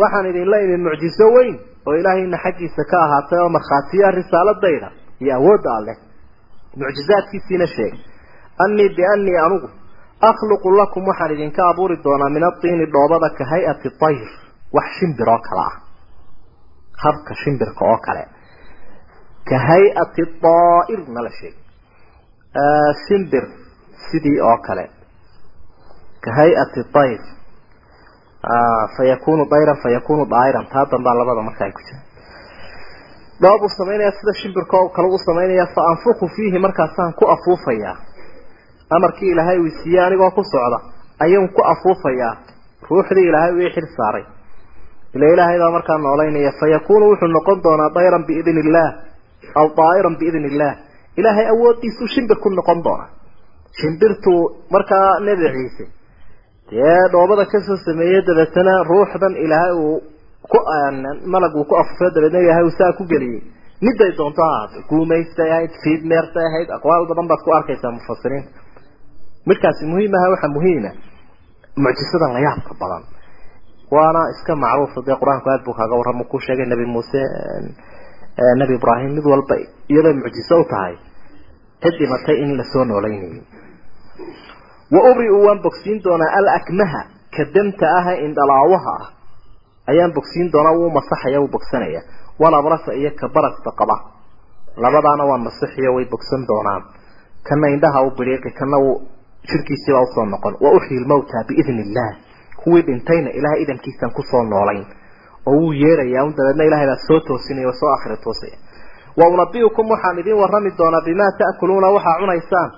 Waxaan idinla imi mucjizo weyn oo ilaahayna xaggiisa ka ahaatay oo markhaatiya risaaladayda iyo awoodda alleh. Mucjizaadkiisiina sheegay anii bianii anugu akhluqu lakum waxaan idinka abuuri doonaa min atiini dhoobada ka hay'ati tayr wax shimbir oo kale ah habka shimbirka oo kale ka hay'ati daa'ir nala sheegay shimbir sidii oo kale ka hay'ati tayr fayakunu dayran fayakunu daa'iran taa dambaa labada marka ay ku jira dhoobuu samaynaya sida shimbirka oo kale u samaynaya fa anfuku fiihi markaasaan ku afuufayaa amarkii ilaahay uu siiyey anigoo ku socda ayuun ku afuufayaa. Ruuxdii ilaahay uu ii xil saaray. Ila ilaahay baa markaa noolaynaya fayakunu wuxuu noqon doonaa dayran biidni illaah aw daa'iran biidni illaah ilaahay awooddiisuu shimbir ku noqon doona. Shimbirtuu markaa nebi ciise dee dhoobada ka soo sameeyey dabeetana ruuxdan ilaahay uu ku malag uu ku afufay dabeetna ilaahay uu saa ku geliyey. Miday doonto ha ahaato guumaystay ahayd fiidmeertay ahayd aqwaal badan baad ku arkaysaa mufasiriinta midkaasi muhiim aha waxaa muhiima mucjisadan la yaabka badan. Waana iska macruufa dee qur'aanku aad buu kaaga warrama ku sheegay nebi muuse nebi ibraahim mid walba iyadoo mucjiso u tahay cid dhimatay in la soo nooleynayay wa ubri-u waan bogsiin doonaa alakmaha kadamta aha indhalaawaha ah. Ayaan bogsiin doonaa wuu masaxaya wuu bogsanaya. Walabrasa iyo ka barasta qaba. Labadaana waa masixiyo way bogsan doonaan. Kana indhaha u biriiqi kana uu jirkiisiibaa u soo noqon. Wa uxyi lmawta biidni illah kuwii dhintayna ilahay idankiisaan ku soo noolayn. Oo wuu yeerayaa un dabeedna ilahay baa soo toosinaya soo akhira toosaya. Wa unabiukum waxaan idin warrami doonaa bimaa ta'kuluuna waxaa cunaysaan.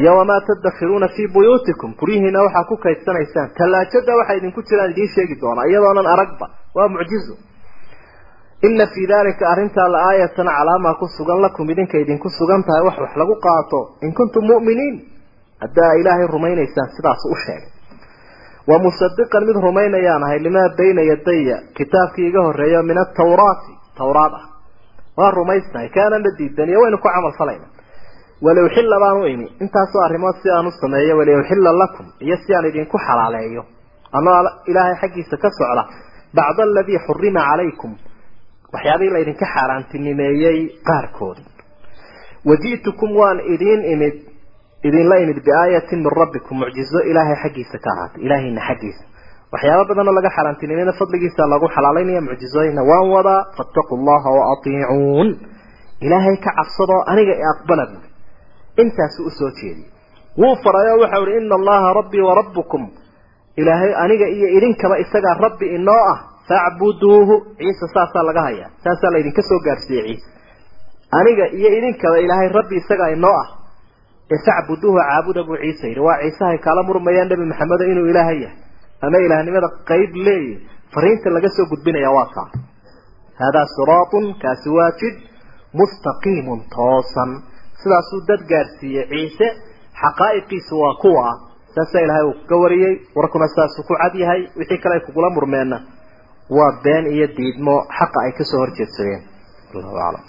Iyo wamaa tadakhiruuna fii buyuutikum. Guryihiina waxaa ku kaydsanaysaan tallaajada waxaa idinku jiraan idiin sheegi doonaa. Iyadoonan aragba. Waa mucjizo ina fii dalika arrintaa la aayatan calaamaa ku sugan lakum. Idinka idinku sugan tahay wax wax lagu qaato. In kuntum mu'miniin haddaa ilaahay rumaynaysaan sidaas u sheegay. Wa musadiqan mid rumaynayaan ahay limaa bayna yadaya kitaabkii iga horreeyo min atawraati tawraad ah. Waan rumaysnahay kaanana diidan iyo waynu ku camal falayna waliuxilla baan u imi intaasoo arrimood si aan u sameeyo waliuxilla lakum iyo si aan idinku xalaaleeyo. Anoo ilaahay xaggiisa ka socda bacda aladii xurima calaykum waxyaabihii la idinka xaaraantinimeeyey qaarkood. Waji'tukum waan idiin imid idinla imid biaayatin min rabbikum mucjizo ilaahay xaggiisa ka ahaatay ilaahayna xaggiisa. Waxyaaba badanoo laga xaaraantinimayna fadligiisa lagu xalaalaynaya mucjizooyina waan wadaa fattaquu llaha wa atiicuun. Ilaahay ka cabsadoo aniga i aqbala intaasuu u soo jeediyey wuu faray oo waxau ihi ina allaha rabbii wa rabbukum. Ilaahay aniga iyo idinkaba isagaa rabbi inoo ah facbuduuhu ciise saasaa laga hayaa saasaa laydinka soo gaarsiiyey ciise. Aniga iyo idinkaba ilaahay rabbi isagaa inoo ah ee facbuduuhu caabuda buu ciise yidhi waa ciisehay kaala murmayaan nebi maxamedo inuu ilaahay yahay ama ilaahnimada qayb leeyahy fariinta laga soo gudbinaya waa kaa haadaa siraatun kaasi waa jid mustaqiimun toosan sidaasuu dad gaadhsiiyey ciise xaqaa'iqiisu waa kuwa ah saasaa ilaahay uu ka wariyey warkuna saasuu ku cad yahay wixii kale ay kugula murmeenna waa been iyo diidmo xaqa ay ka soo horjeedsadeen allahu aclam